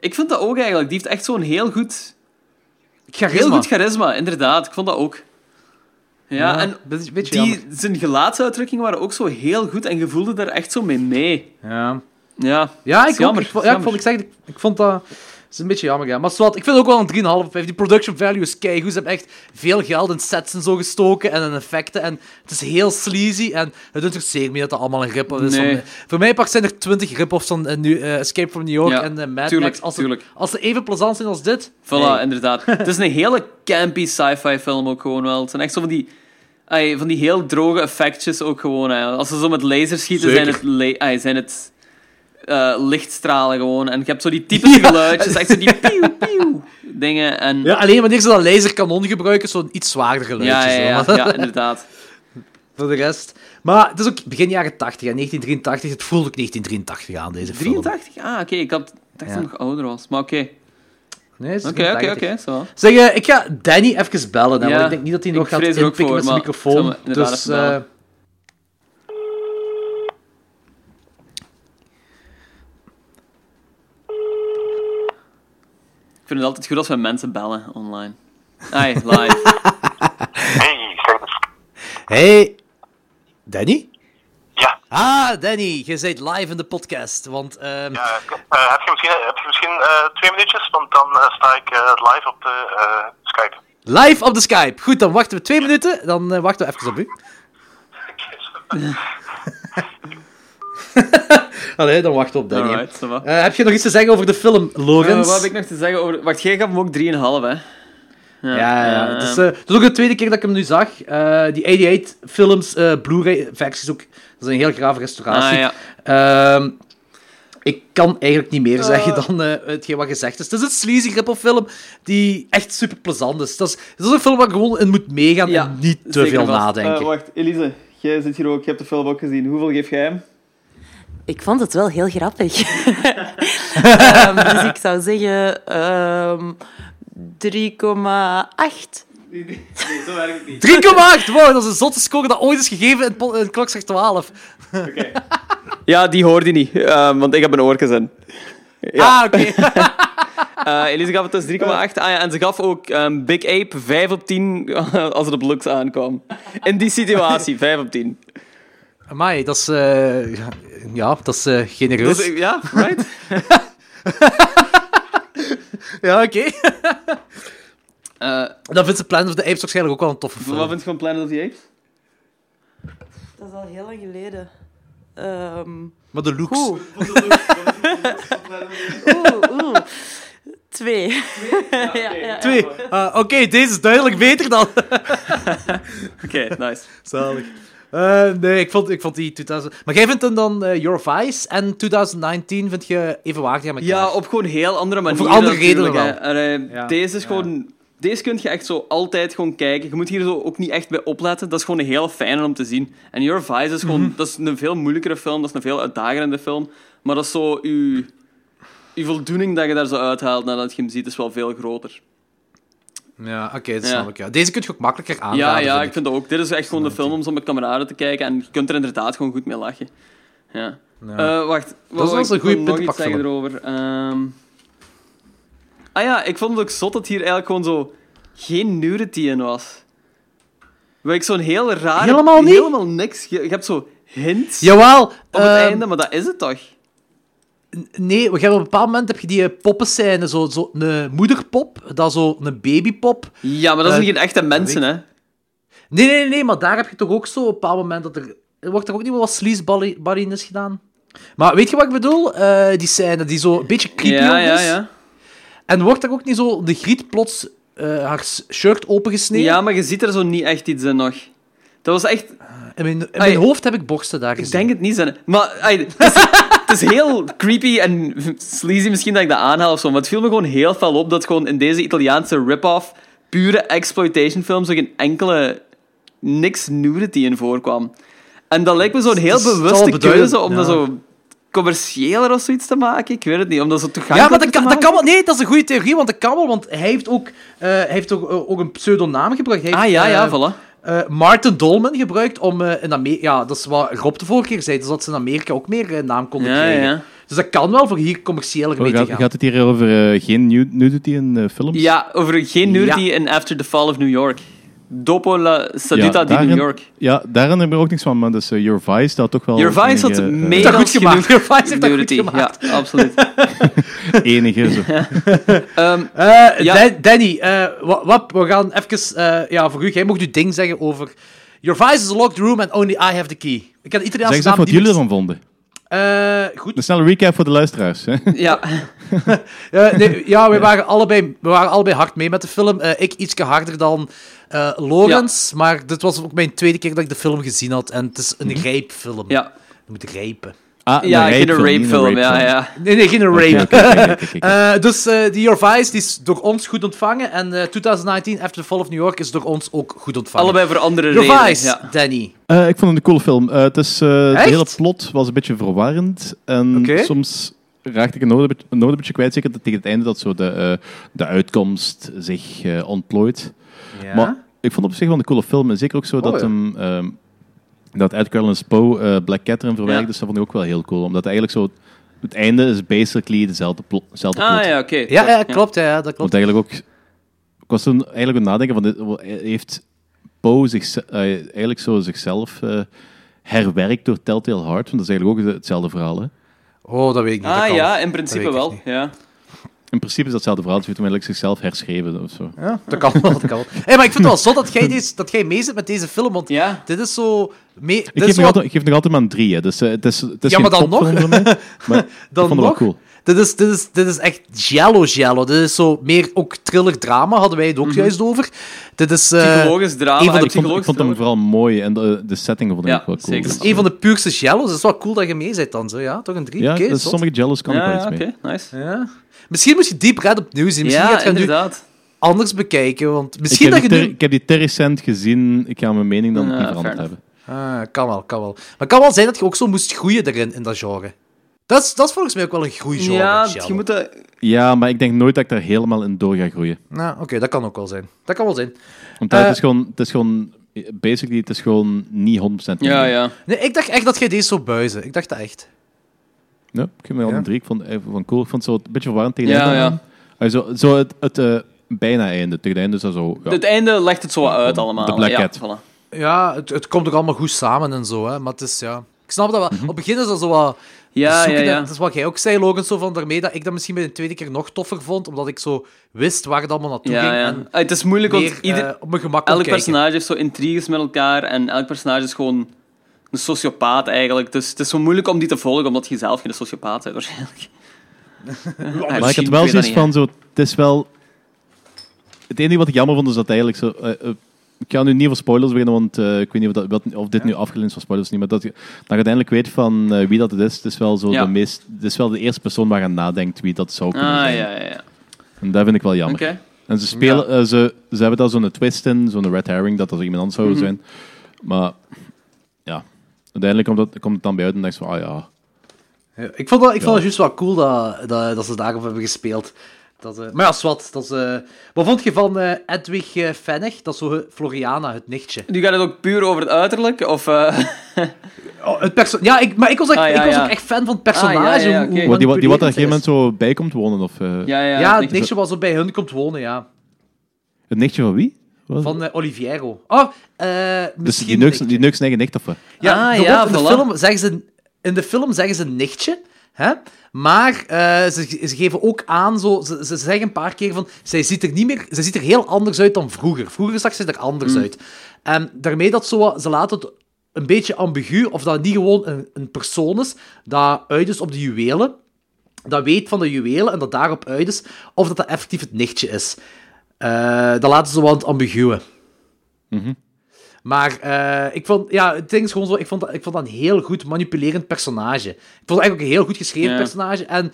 Ik vind dat ook eigenlijk. Die heeft echt zo'n heel goed... Charisma. Heel goed charisma, inderdaad. Ik vond dat ook. Ja, Ja, en jammer. die, zijn gelaatsuitdrukkingen waren ook zo heel goed en je voelde daar echt zo mee mee. Ja. Ja, Ja, ik, vond- ja, ik, vond, ik, zeg, ik, ik vond dat... is een beetje jammer, ja. Maar zwart, ik vind ook wel een 3,5 op 5. Die production value is keigoed. Ze hebben echt veel geld in sets en zo gestoken en in effecten. En het is heel sleazy. En het interesseert me niet dat dat allemaal een rip-off is. Nee. Van, voor mij pak zijn er 20 rip-offs van eh, nu, eh, Escape from New York Ja, en eh, Mad tuurlijk, Max. Als ze, tuurlijk. als ze even plezant zijn als dit... Voilà, inderdaad. *laughs* Het is een hele campy sci-fi film ook gewoon wel. Het zijn echt zo van die, ai, van die heel droge effectjes ook gewoon. Als ze zo met lasers schieten, zijn het, ai, zijn het eh, lichtstralen gewoon. En je hebt zo die typische Ja. geluidjes, echt zo die *laughs* pieuw, pieuw dingen. En, Ja, alleen wanneer ze dat laserkanon gebruiken, zo'n iets zwaarder geluidje. ja, ja, ja, *laughs* ja, inderdaad. voor de rest. Maar het is ook begin jaren 80 en 1983. Het voelt ook 1983 aan, deze film. 83? Ah, oké. Ik had, dacht dat hij nog ouder was. Maar oké. Nee, het Oké, oké, 1983. oké. zo. Zeg, eh, ik ga Danny even bellen, hè, want ik denk niet dat hij nog ik gaat inpikken voor, met zijn microfoon. Dus, even bellen. eh, Ik vind het altijd goed als we mensen bellen online. Ai, live. Hey. *laughs* Hey, Danny? Ja, Ah, Danny, je bent live in de podcast, want... ehm, ja eh, heb je misschien, heb je misschien eh, twee minuutjes? Want dan eh, sta ik eh, live op de eh, Skype. Live op de Skype. Goed, dan wachten we twee minuten, dan eh, wachten we even op u. *laughs* *laughs* Allee, dan wachten we op Danny. Alright. Eh, heb je nog iets te zeggen over de film, Lorenz? wat heb ik nog te zeggen over... Wacht, jij gaf hem ook 3,5, hè? Ja, ja, ja. Het, is, eh, het is ook de tweede keer dat ik hem nu zag. Eh, die 88 films, eh, Blu-ray-versie is ook... Dat is een heel grave restauratie. Ah, ja. Ehm, ik kan eigenlijk niet meer zeggen dan eh, hetgeen wat gezegd is. Het is een sleazy ripple-film die echt super plezant is. Dat is, het is een film waar je gewoon in moet meegaan Ja, en niet te veel vast. nadenken. Wacht, Elise, jij zit hier ook. Je hebt de film ook gezien. Hoeveel geef jij hem? Ik vond het wel heel grappig. *laughs* Ehm, dus ik zou zeggen ehm 3,8. Nee, zo werkt het niet. 3,8! Wow, dat is een zotte score dat ooit is gegeven in, in klokslag *laughs* 12. Ja, die hoorde je niet, eh, want ik heb een oortjes in. Ah, oké. *laughs* Eh, Elise gaf het dus 3,8. Ah, ja, en ze gaf ook ehm, Big Ape 5 op 10 als het op looks aankwam. In die situatie, 5 op 10. Amai, dat is... eh, ja, dat is eh, genereus. Dus, ja, right? *laughs* Ja, oké. Eh, Dan vindt ze Planet of the Apes waarschijnlijk ook wel een toffe film. wat vind je van Planet of the Apes? Dat is al heel lang geleden. Ehm Maar de looks... oeh. oeh, oeh. Twee. *laughs* ja, ja, ja. Twee. Ah, Oké, deze is duidelijk beter dan... *laughs* Oké, nice. Zalig. Eh, nee, ik vond, ik vond die 2000... Maar jij vindt hem dan eh, Your Vice en 2019 vind je evenwaardig aan elkaar? Ja, op gewoon heel andere manieren. andere natuurlijk, redenen. En, Ja. Deze is gewoon... Deze kun je echt zo altijd gewoon kijken. Je moet hier zo ook niet echt bij opletten. Dat is gewoon een heel fijne om te zien. En Your Vice is gewoon... Dat is een veel moeilijkere film. Dat is een veel uitdagende film. Maar dat is zo... Je, je voldoening dat je daar zo uithaalt nadat je hem ziet, is wel veel groter. Ja, oké, dat Ja. snap ik. Ja. Deze kun je ook makkelijker aanraden, ja, ja, vind ik vind dat ook. Dit is echt gewoon de film om zo met kameraden te kijken. En je kunt er inderdaad gewoon goed mee lachen. Ja. Ja. Eh, wacht. Dat is wel eens ik een goede nog iets zeggen erover. Ehm, Ah ja, ik vond het ook zot dat hier eigenlijk gewoon zo geen nudity in was. Waar ik zo'n heel raar... Helemaal niet? Helemaal niks. Je, je hebt zo hints Jawel. op het ehm, einde, maar dat is het toch? Nee, je hebt op een bepaald moment heb je die eh, poppenscène, zo, zo een moederpop, dat zo een babypop. Ja, maar dat zijn Eh, geen echte mensen, hè? Nee, nee, nee, maar daar heb je toch ook zo op een bepaald moment dat er... er Wordt er ook niet wel wat sleazeballiness gedaan? Maar weet je wat ik bedoel? Eh, die scène die zo een beetje creepy Ja, ook ja, is. ja. En wordt er ook niet zo de griet plots haar shirt opengesneden? Ja, maar je ziet er zo niet echt iets in nog. Dat was echt... In mijn, in Ai, mijn hoofd heb ik borsten daar Ik gezien. denk het niet zijn. Maar ai, *laughs* het, is, heel creepy en sleazy misschien dat ik dat aanhaal of zo. Maar het viel me gewoon heel fel op dat gewoon in deze Italiaanse rip-off, pure exploitation films, er geen enkele niks nudity in voorkwam. En dat lijkt me zo'n heel bewuste keuze om dat zo commerciëler of zoiets te maken. Ik weet het niet. Om dat zo Ja, maar dat kan, dat kan wel. Nee, dat is een goede theorie, want dat kan wel. Want hij heeft ook, eh, hij heeft ook, eh, ook een pseudonaam gebruikt. Hij Ah ja, ja, eh, voilà. Eh, Martin Dolman gebruikt om eh, in Amerika... Ja, dat is wat Rob de vorige keer zei, dus dat ze in Amerika ook meer eh, naam konden Ja, krijgen. ja. Dus dat kan wel voor hier commerciëler Oh, mee te gaat, gaan. gaat het hier over geen nu- nudity in films? Ja, over geen nudity Ja. in After the Fall of New York. Dopo la seduta di daarin- New York. Ja, daar herinner ik me ook niks van, maar dus, eh, Your Vice dat toch wel Your Vice had enige, eh, meer dan goed gemaakt. Your Vice heeft dat goed gemaakt. *laughs* Ja, absoluut. enige. Zo. Ehm, Eh, Ja. Dan- Danny, eh, wat, wat, we gaan even... eh, ja, voor u, jij mocht uw ding zeggen over... Your Vice is a locked room and only I have the key. Ik had de Italiaanse Zeg eens wat jullie ervan vonden. Eh, goed. Een snelle recap voor de luisteraars. Hè? *laughs* ja. *laughs* Eh, nee, ja, we waren, allebei, we waren allebei hard mee met de film. Eh, ik ietsje harder dan eh Lorenz, maar dit was ook mijn tweede keer dat ik de film gezien had. En het is een rijpfilm. ja. Je moet rijpen. Ah, Ja, geen rapefilm, niet een rapefilm. Ja, ja. Nee, nee, geen rape. *laughs* Eh, dus eh, die Your Vice die is door ons goed ontvangen. En eh 2019, After the Fall of New York, is door ons ook goed ontvangen. Allebei voor andere Your redenen. Vice, Ja. Danny. Eh, ik vond het een coole film. Eh, het is, eh, het hele plot was een beetje verwarrend. En soms raakte ik een noot een beetje- een kwijt. Zeker tegen het einde dat zo de, eh, de uitkomst zich eh, ontplooit. Ja. Maar ik vond het op zich wel een coole film. En zeker ook zo Oh, dat, ja. hem, ehm, dat Edgar Allan Poe eh, Black Cat erin verwerkt. Ja. Dus dat vond ik ook wel heel cool. Omdat eigenlijk zo... Het einde is basically dezelfde plot. Dezelfde plot. Ah ja, oké. ja, ja, klopt. Ja, ja, dat klopt. Want eigenlijk ook... Ik was toen eigenlijk aan het nadenken van... Dit, heeft Poe zich, eh, eigenlijk zo zichzelf eh, herwerkt door Telltale Heart? Want dat is eigenlijk ook hetzelfde verhaal, hè? Oh, dat weet ik niet. Ah ja, in principe wel. Ja. In principe is dat hetzelfde verhaal. Ze heeft hem eigenlijk zichzelf herschreven of zo. Ja, dat kan wel. Dat kan wel. Hey, maar ik vind het wel zo dat jij, deze, dat jij mee zit met deze film, want ja. dit is zo... Mee, dit Ik is geef, nog wat- altijd, ik geef nog altijd maar een drie, hè. Dus eh, het is, het is Ja, geen maar dan nog. mij, *laughs* maar ik Dan vond het wel nog? cool. Dit is, dit, is, dit is echt giallo giallo. Dit is zo meer ook thriller drama, hadden wij het ook juist over. Dit is... eh, Psychologisch drama. een van de eh, Ik vond, ik psychologisch vond hem vooral mooi en de, de setting vond ik Ja, ook wel cool. zeker. Dus, een van de puurste giallo's. Het is wel cool dat je mee bent dan, zo. Ja, toch een drie? ja, Oké, dus zot. sommige jealous kan ik wel iets ja, mee. oké. Nice. Ja. Misschien moet je Deep Red opnieuw zien. Misschien Ja, gaat je het nu inderdaad. anders bekijken. Want Ik misschien heb, dat die je ter- nu... ik heb die te recent gezien. Ik ga mijn mening dan Ja, niet veranderd hebben. Ah, kan wel, kan wel. Maar het kan wel zijn dat je ook zo moest groeien erin, in dat genre. Dat is, dat is volgens mij ook wel een groeigenre. Ja, je moet dat... Ja, maar ik denk nooit dat ik daar helemaal in door ga groeien. Nou, oké, dat kan ook wel zijn. Dat kan wel zijn. Want Eh, het is gewoon, het is gewoon, basically, het is gewoon niet 100% Ja, ja. Nee, ik dacht echt dat jij deze zou buizen. Ik dacht dat echt. Ja, ik geef me al Ja. een drie. Ik vond het even van cool. Ik vond het zo een beetje verwarrend tegen Ja, het einde ja. aan. Zo, zo het, het eh, bijna einde. Tegen het einde is dat zo... Ja. Het einde legt het zo wat uit allemaal. De Black ja, Cat. voilà. Ja, het, het komt ook allemaal goed samen en zo, hè. Maar het is, ja... Ik snap dat wel. Op het begin is dat zo wat... Ja, zoeken, ja, ja. Dat is wat jij ook zei, Logan, zo van daarmee dat ik dat misschien bij de tweede keer nog toffer vond, omdat ik zo wist waar het allemaal naartoe Ja, ging. ja. En Ah, Het is moeilijk, want meer ieder, eh, op mijn gemak kon elk kijken. personage heeft zo intriges met elkaar en elk personage is gewoon een sociopaat eigenlijk. Dus het is zo moeilijk om die te volgen, omdat je zelf geen sociopaat bent waarschijnlijk. Ja, Maar ik had wel zoiets van, zo, het is wel... Het enige wat ik jammer vond, is dat eigenlijk zo... eh, eh, ik ga nu niet over spoilers beginnen, want eh, ik weet niet of, dat, wat- of dit nu afgeleend is van spoilers niet, maar dat je, dat je uiteindelijk weet van eh, wie dat het is. Het is wel zo Ja. de meest... Het is wel de eerste persoon waar je aan nadenkt wie dat zou kunnen Ah, zijn. ja, ja, ja. En dat vind ik wel jammer. En ze spelen... ze, ze hebben daar zo'n twist in, zo'n red herring, dat dat iemand anders zou Mhm. zijn. Maar... Uiteindelijk komt het, komt het dan bij uit en denk je van, ah ja... Ja, ik vond, dat, ik vond Ja. het juist wel cool dat, dat, dat ze daarop hebben gespeeld. Dat, eh, maar ja, zwart. Dat is, eh, wat vond je van eh, Edwig uh, Fennig? Dat is zo Floriana, het nichtje. Nu gaat het ook puur over het uiterlijk? Of, eh, Oh, het perso ja, ik, maar ik was, echt, Ah, ja, ik was ja. ook echt fan van het personage. Ah, ja, Wat die, wat die wat er op een gegeven moment zo bij komt wonen, of... eh, ja, ja, Ja, ik het nichtje was zo bij hun komt wonen, ja. Het nichtje van wie? Wat? Van eh, Oliviero. Oh, eh dus misschien... die neukt ik- die zijn eigen nicht, of wat? Ja, Ah, ja, in, de voilà. film zeggen ze, in de film zeggen ze nichtje, hè? maar eh, ze, ze geven ook aan, zo, ze, ze zeggen een paar keer van, zij ziet er niet meer, ze ziet er heel anders uit dan vroeger. Vroeger zag ze er anders Mm. uit. En daarmee dat zo, ze laten het een beetje ambigu, of dat het niet gewoon een, een persoon is, dat uit is op de juwelen, dat weet van de juwelen en dat daarop uit is, of dat dat effectief het nichtje is. Eh dat laten ze het ambiguë. Maar eh, ik vond, ja, het ding is gewoon zo, ik vond, dat, ik vond dat een heel goed manipulerend personage. Ik vond het eigenlijk ook een heel goed geschreven Ja. personage en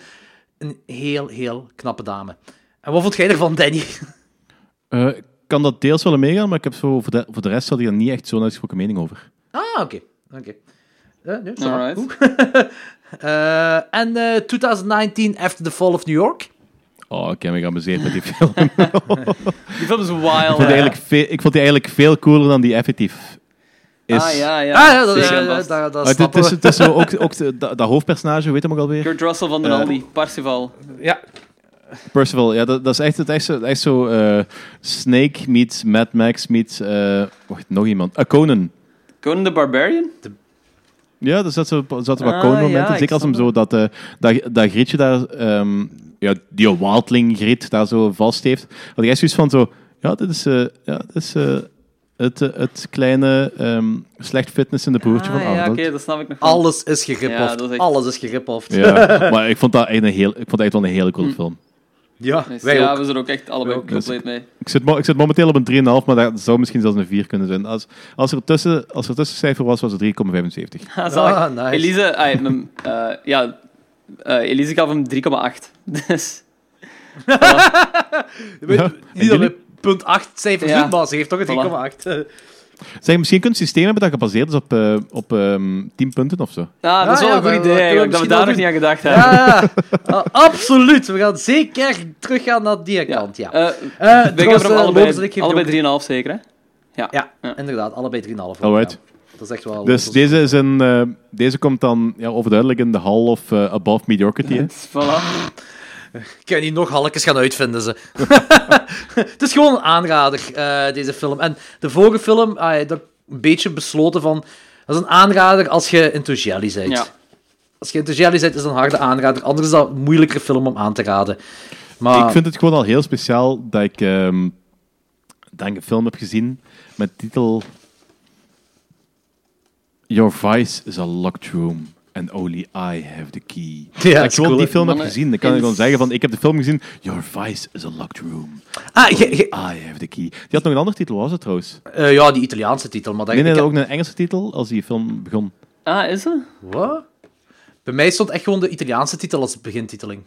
een heel, heel knappe dame. En wat vond jij ervan, Danny? *laughs* Eh, ik kan dat deels wel meegaan, maar ik heb zo, voor, de, voor de rest had ik er niet echt zo'n uitgesproken mening over. Ah, oké. oké. Nee. Alright. *laughs* Eh, en eh 2019 After the Fall of New York. Oh, ik heb me geamuseerd met die *laughs* film. *laughs* Die film is wild. ik, vond die eigenlijk veel, ik vond die eigenlijk veel cooler dan die effectief is. Ah, ja, ja. ah ja, dat, Zeker ja, dat, dat Maar het, is, het is zo ook, ook de- dat, dat hoofdpersonage, weet hem ook alweer? Kurt Russell van den Eh, Aldi, Parsifal. Ja, Percival, ja, dat, dat is echt, het echt zo, echt zo eh, Snake meets Mad Max meets... eh, wacht, nog iemand. Uh, Conan. Conan the Barbarian? Ja, er zat zo zat er wat Ah, Conan-momenten. ja, Zeker als hem zo dat, eh, dat, dat Grietje daar... ehm, ja, die wildling Grit daar zo vast heeft. Had ik echt zoiets van zo... Ja, dit is, eh, ja, dit is eh, het, eh, het kleine ehm, slecht fitness in de broertje Ah, van ja, Arnold. oké, dat snap ik nog wel. alles is Ja, echt- Alles is gerippoft. Ja, *laughs* maar ik vond dat echt, een heel, ik vond dat echt wel een hele coole Hm. film. Ja, Dus wij ja, ook. we zijn er ook echt allebei ook. compleet mee. Ik zit, mo- ik zit momenteel op een 3,5, maar dat zou misschien zelfs een 4 kunnen zijn. Als, als, er, tussen, als er tussencijfer was, was het 3,75. *laughs* Ah. Ah, nice. Elise, ah, mijn, eh, ja, eh, Elise gaf hem 3,8. *laughs* Dus, Weet- Ja, en Niet dat jullie? punt 8 cijfers Ja. doen, maar ze heeft toch een Voilà. 3,8. Zeg, misschien kun je een systeem hebben dat gebaseerd is op, eh, op ehm 10 punten of zo. Ja, dat is Ja, wel ja, een goed dat- dat idee we eigenlijk, dat we daar nog doen. niet aan gedacht hebben. Ja, ja. Ah, absoluut. We gaan zeker teruggaan naar die kant, ja. Eh, Eh, we hebben allebei, allebei ook- 3,5 zeker, hè? Ja. Ja, inderdaad. Allebei 3,5. ook, Alright. Ja. Dat is echt wel... Dus deze, is een, eh, deze komt dan ja, overduidelijk in de hall of eh, above mediocrity. hè. *laughs* Voilà. Ik kan niet nog halkjes gaan uitvinden, ze. *laughs* het is gewoon een aanrader, eh, deze film. En de vorige film, ah, dat een beetje besloten van... Dat is een aanrader als je into jelly bent. Ja. Als je into jelly bent, is het een harde aanrader. Anders is dat een moeilijkere film om aan te raden. Maar Ik vind het gewoon al heel speciaal dat ik, ehm, dat ik een film heb gezien met titel Your Vice is a locked room and only I have the key. *laughs* Ja, dat ik gewoon cool, die film heb gezien. Dan kan ik gewoon zeggen van, ik heb de film gezien, Your Vice is a locked room. Ah, I have the key. Die had nog een andere titel, was het trouwens? eh, ja, die Italiaanse titel. Maar dat, Nee, nee, ik heb- ook een Engelse titel als die film begon. Ah, is het? Wat? Bij mij stond echt gewoon de Italiaanse titel als begintiteling.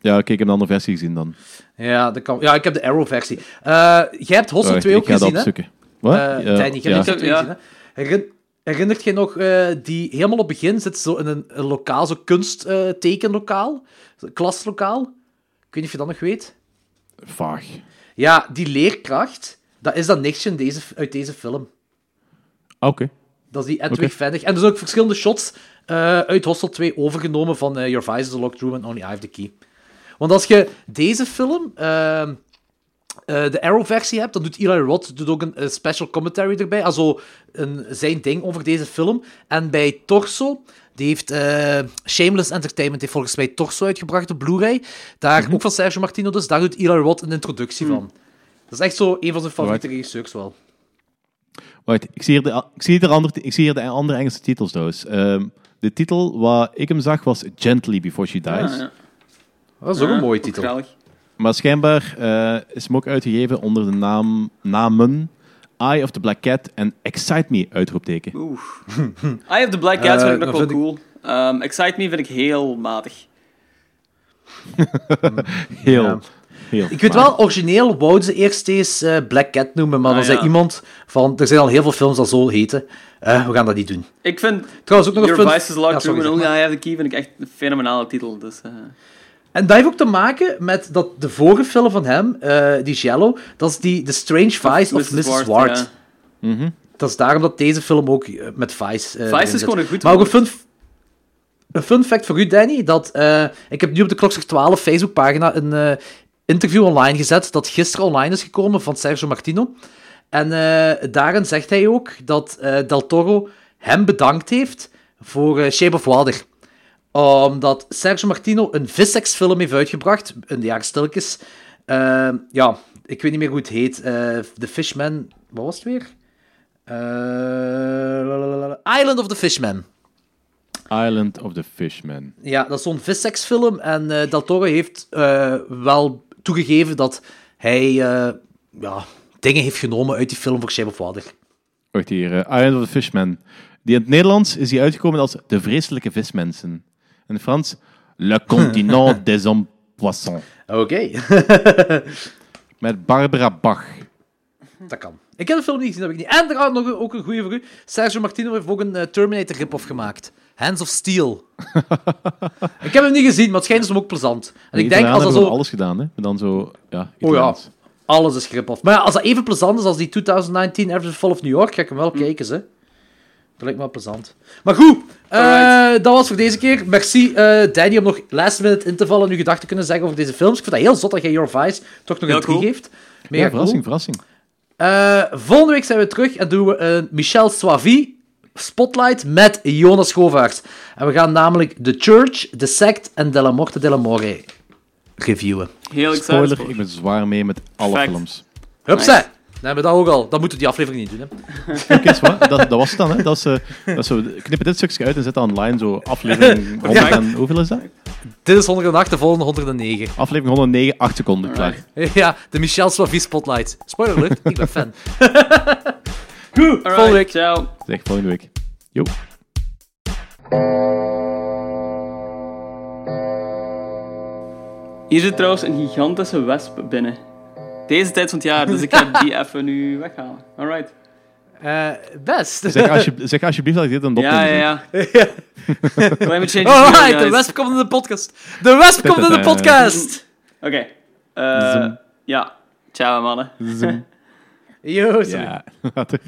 Ja, oké, ik heb een andere versie gezien dan. Ja, dat kan... ja ik heb de Arrow-versie. Eh jij hebt Hostel Wacht, 2 ook ik ga dat gezien, hè? opzoeken. Wat? Eh, Ja, 2 Ja. gezien, hè? Herinner- Herinnert je nog, eh, die helemaal op het begin zit zo in een, een lokaal, zo kunsttekenlokaal, klaslokaal. Ik weet niet of je dat nog weet. Vaag. Ja, die leerkracht, dat is dat nichtje in deze, uit deze film. Ah, Oké. Dat is die Edwig. Fennig. En er zijn ook verschillende shots eh, uit Hostel 2 overgenomen van eh, Your Vice is a Locked Room and Only I Have the Key. Want als je deze film, eh, de Arrow-versie hebt, dan doet Eli Roth doet ook een, special commentary erbij. Also een, zijn ding over deze film. En bij Torso, die heeft eh, Shameless Entertainment heeft volgens mij Torso uitgebracht op Blu-ray. Daar, Mhm. ook van Sergio Martino dus, daar doet Eli Roth een introductie van. Dat is echt zo een van zijn favoriete regisseurs wel. Wacht, ik zie hier de, ik zie hier de, andere, ik zie hier de andere Engelse titels trouwens. Ehm, de titel waar ik hem zag was Gently Before She Dies. Ja, ja. Dat is ook een mooie titel. Maar schijnbaar eh, is hem ook uitgegeven onder de naam, namen Eye of the Black Cat en Excite Me, uitroepteken. Oeh. *laughs* Eye of the Black Cat Eh, vind ik nog wel ik- cool. Ehm, Excite Me vind ik heel matig. *laughs* Heel, Ja. heel. Ik weet wel, origineel wouden ze eerst eens eh, Black Cat noemen, maar Ah, dan zei ja. iemand van, er zijn al heel veel films dat zo heten, Eh, we gaan dat niet doen. Ik vind Trouwens, ook nog een Your fun... Vice is Locked Ja, sorry, Room and zeg Only maar. I Have the Key vind ik echt een fenomenale titel. Dus, eh, En dat heeft ook te maken met dat de vorige film van hem, eh, die Jello, dat is die The Strange Vice of Mrs. Ward. ja. Dat is daarom dat deze film ook eh, met Vice eh, Vice is zit. gewoon een goed Maar ook een woord. fun, een fun fact voor u, Danny, dat eh, ik heb nu op de Klokslag 12 Facebookpagina een eh, interview online gezet dat gisteren online is gekomen van Sergio Martino. En eh, daarin zegt hij ook dat eh, Del Toro hem bedankt heeft voor Shape of Water. Omdat Sergio Martino een Vissex-film heeft uitgebracht, in de jaren stilletjes. Eh, ja, ik weet niet meer hoe het heet. Eh The Fishman, wat was het weer? Eh. Island of the Fishman. Island of the Fishman. Ja, dat is zo'n vissex-film. En eh Del Toro heeft wel toegegeven dat hij ja, dingen heeft genomen uit die film voor Shape of Water. Wacht hier, Island of the Fishman. Die in het Nederlands is die uitgekomen als De Vreselijke Vismensen. In Frans, Le Continent *laughs* des Hommes Poissons. Oké, *laughs* Met Barbara Bach. dat kan. Ik heb de film niet gezien, dat heb ik niet. En er had nog een- ook een goede voor u. Sergio Martino heeft ook een eh, Terminator rip-off gemaakt. Hands of Steel. *laughs* ik heb hem niet gezien, maar het schijnt dus ook plezant. En ik denk, als dat zo... alles gedaan, hè. Maar dan zo, ja, Oh ja, Italiaans. alles is rip-off. Maar ja, als dat even plezant is als die 2019 Every Fall of New York, ga ik hem wel kijken, hè. Dat lijkt me wel plezant. Maar goed, eh, dat was voor deze keer. Merci, eh, Danny, om nog last minute in te vallen en uw gedachten te kunnen zeggen over deze films. Ik vind dat heel zot dat jij Your Vice toch nog Heel een 3 cool. geeft. Mega Ja, cool. verrassing, verrassing. Eh, volgende week zijn we terug en doen we een Michel Soavi spotlight met Jonas Govaerts. En we gaan namelijk The Church, The Sect en De La Morte de la More reviewen. Heel excited. Spoiler, ik ben zwaar mee met alle films. Hupsa! Hebben we dat ook al. Dan moeten we die aflevering niet doen. Hè. Dat, dat was het dan, hè. Dat is, eh, dat is zo, knippen dit stukje uit en zetten online zo aflevering *laughs* 100 en... Hoeveel is dat? Dit is 108, de volgende 109. Aflevering 109, 8 seconden, klaar. *laughs* Ja, de Michel Soavi spotlight. Spoiler alert, ik ben fan. *laughs* Goed, volgende week. ciao. Zeg, volgende week. Jo. Hier zit trouwens een gigantische wesp binnen. Deze tijd van het jaar, dus ik ga die *laughs* even nu weghalen. Alright. Eh, best. Zeg, alsje, zeg alsjeblieft dat ik dit een dop Ja, ja, *laughs* ja. Climate change is Alright, de wesp komt in de podcast. De wesp komt in de podcast. Oké. eh, ja. Ciao, mannen. Zoom. Yo, sorry. Ja, *laughs* later.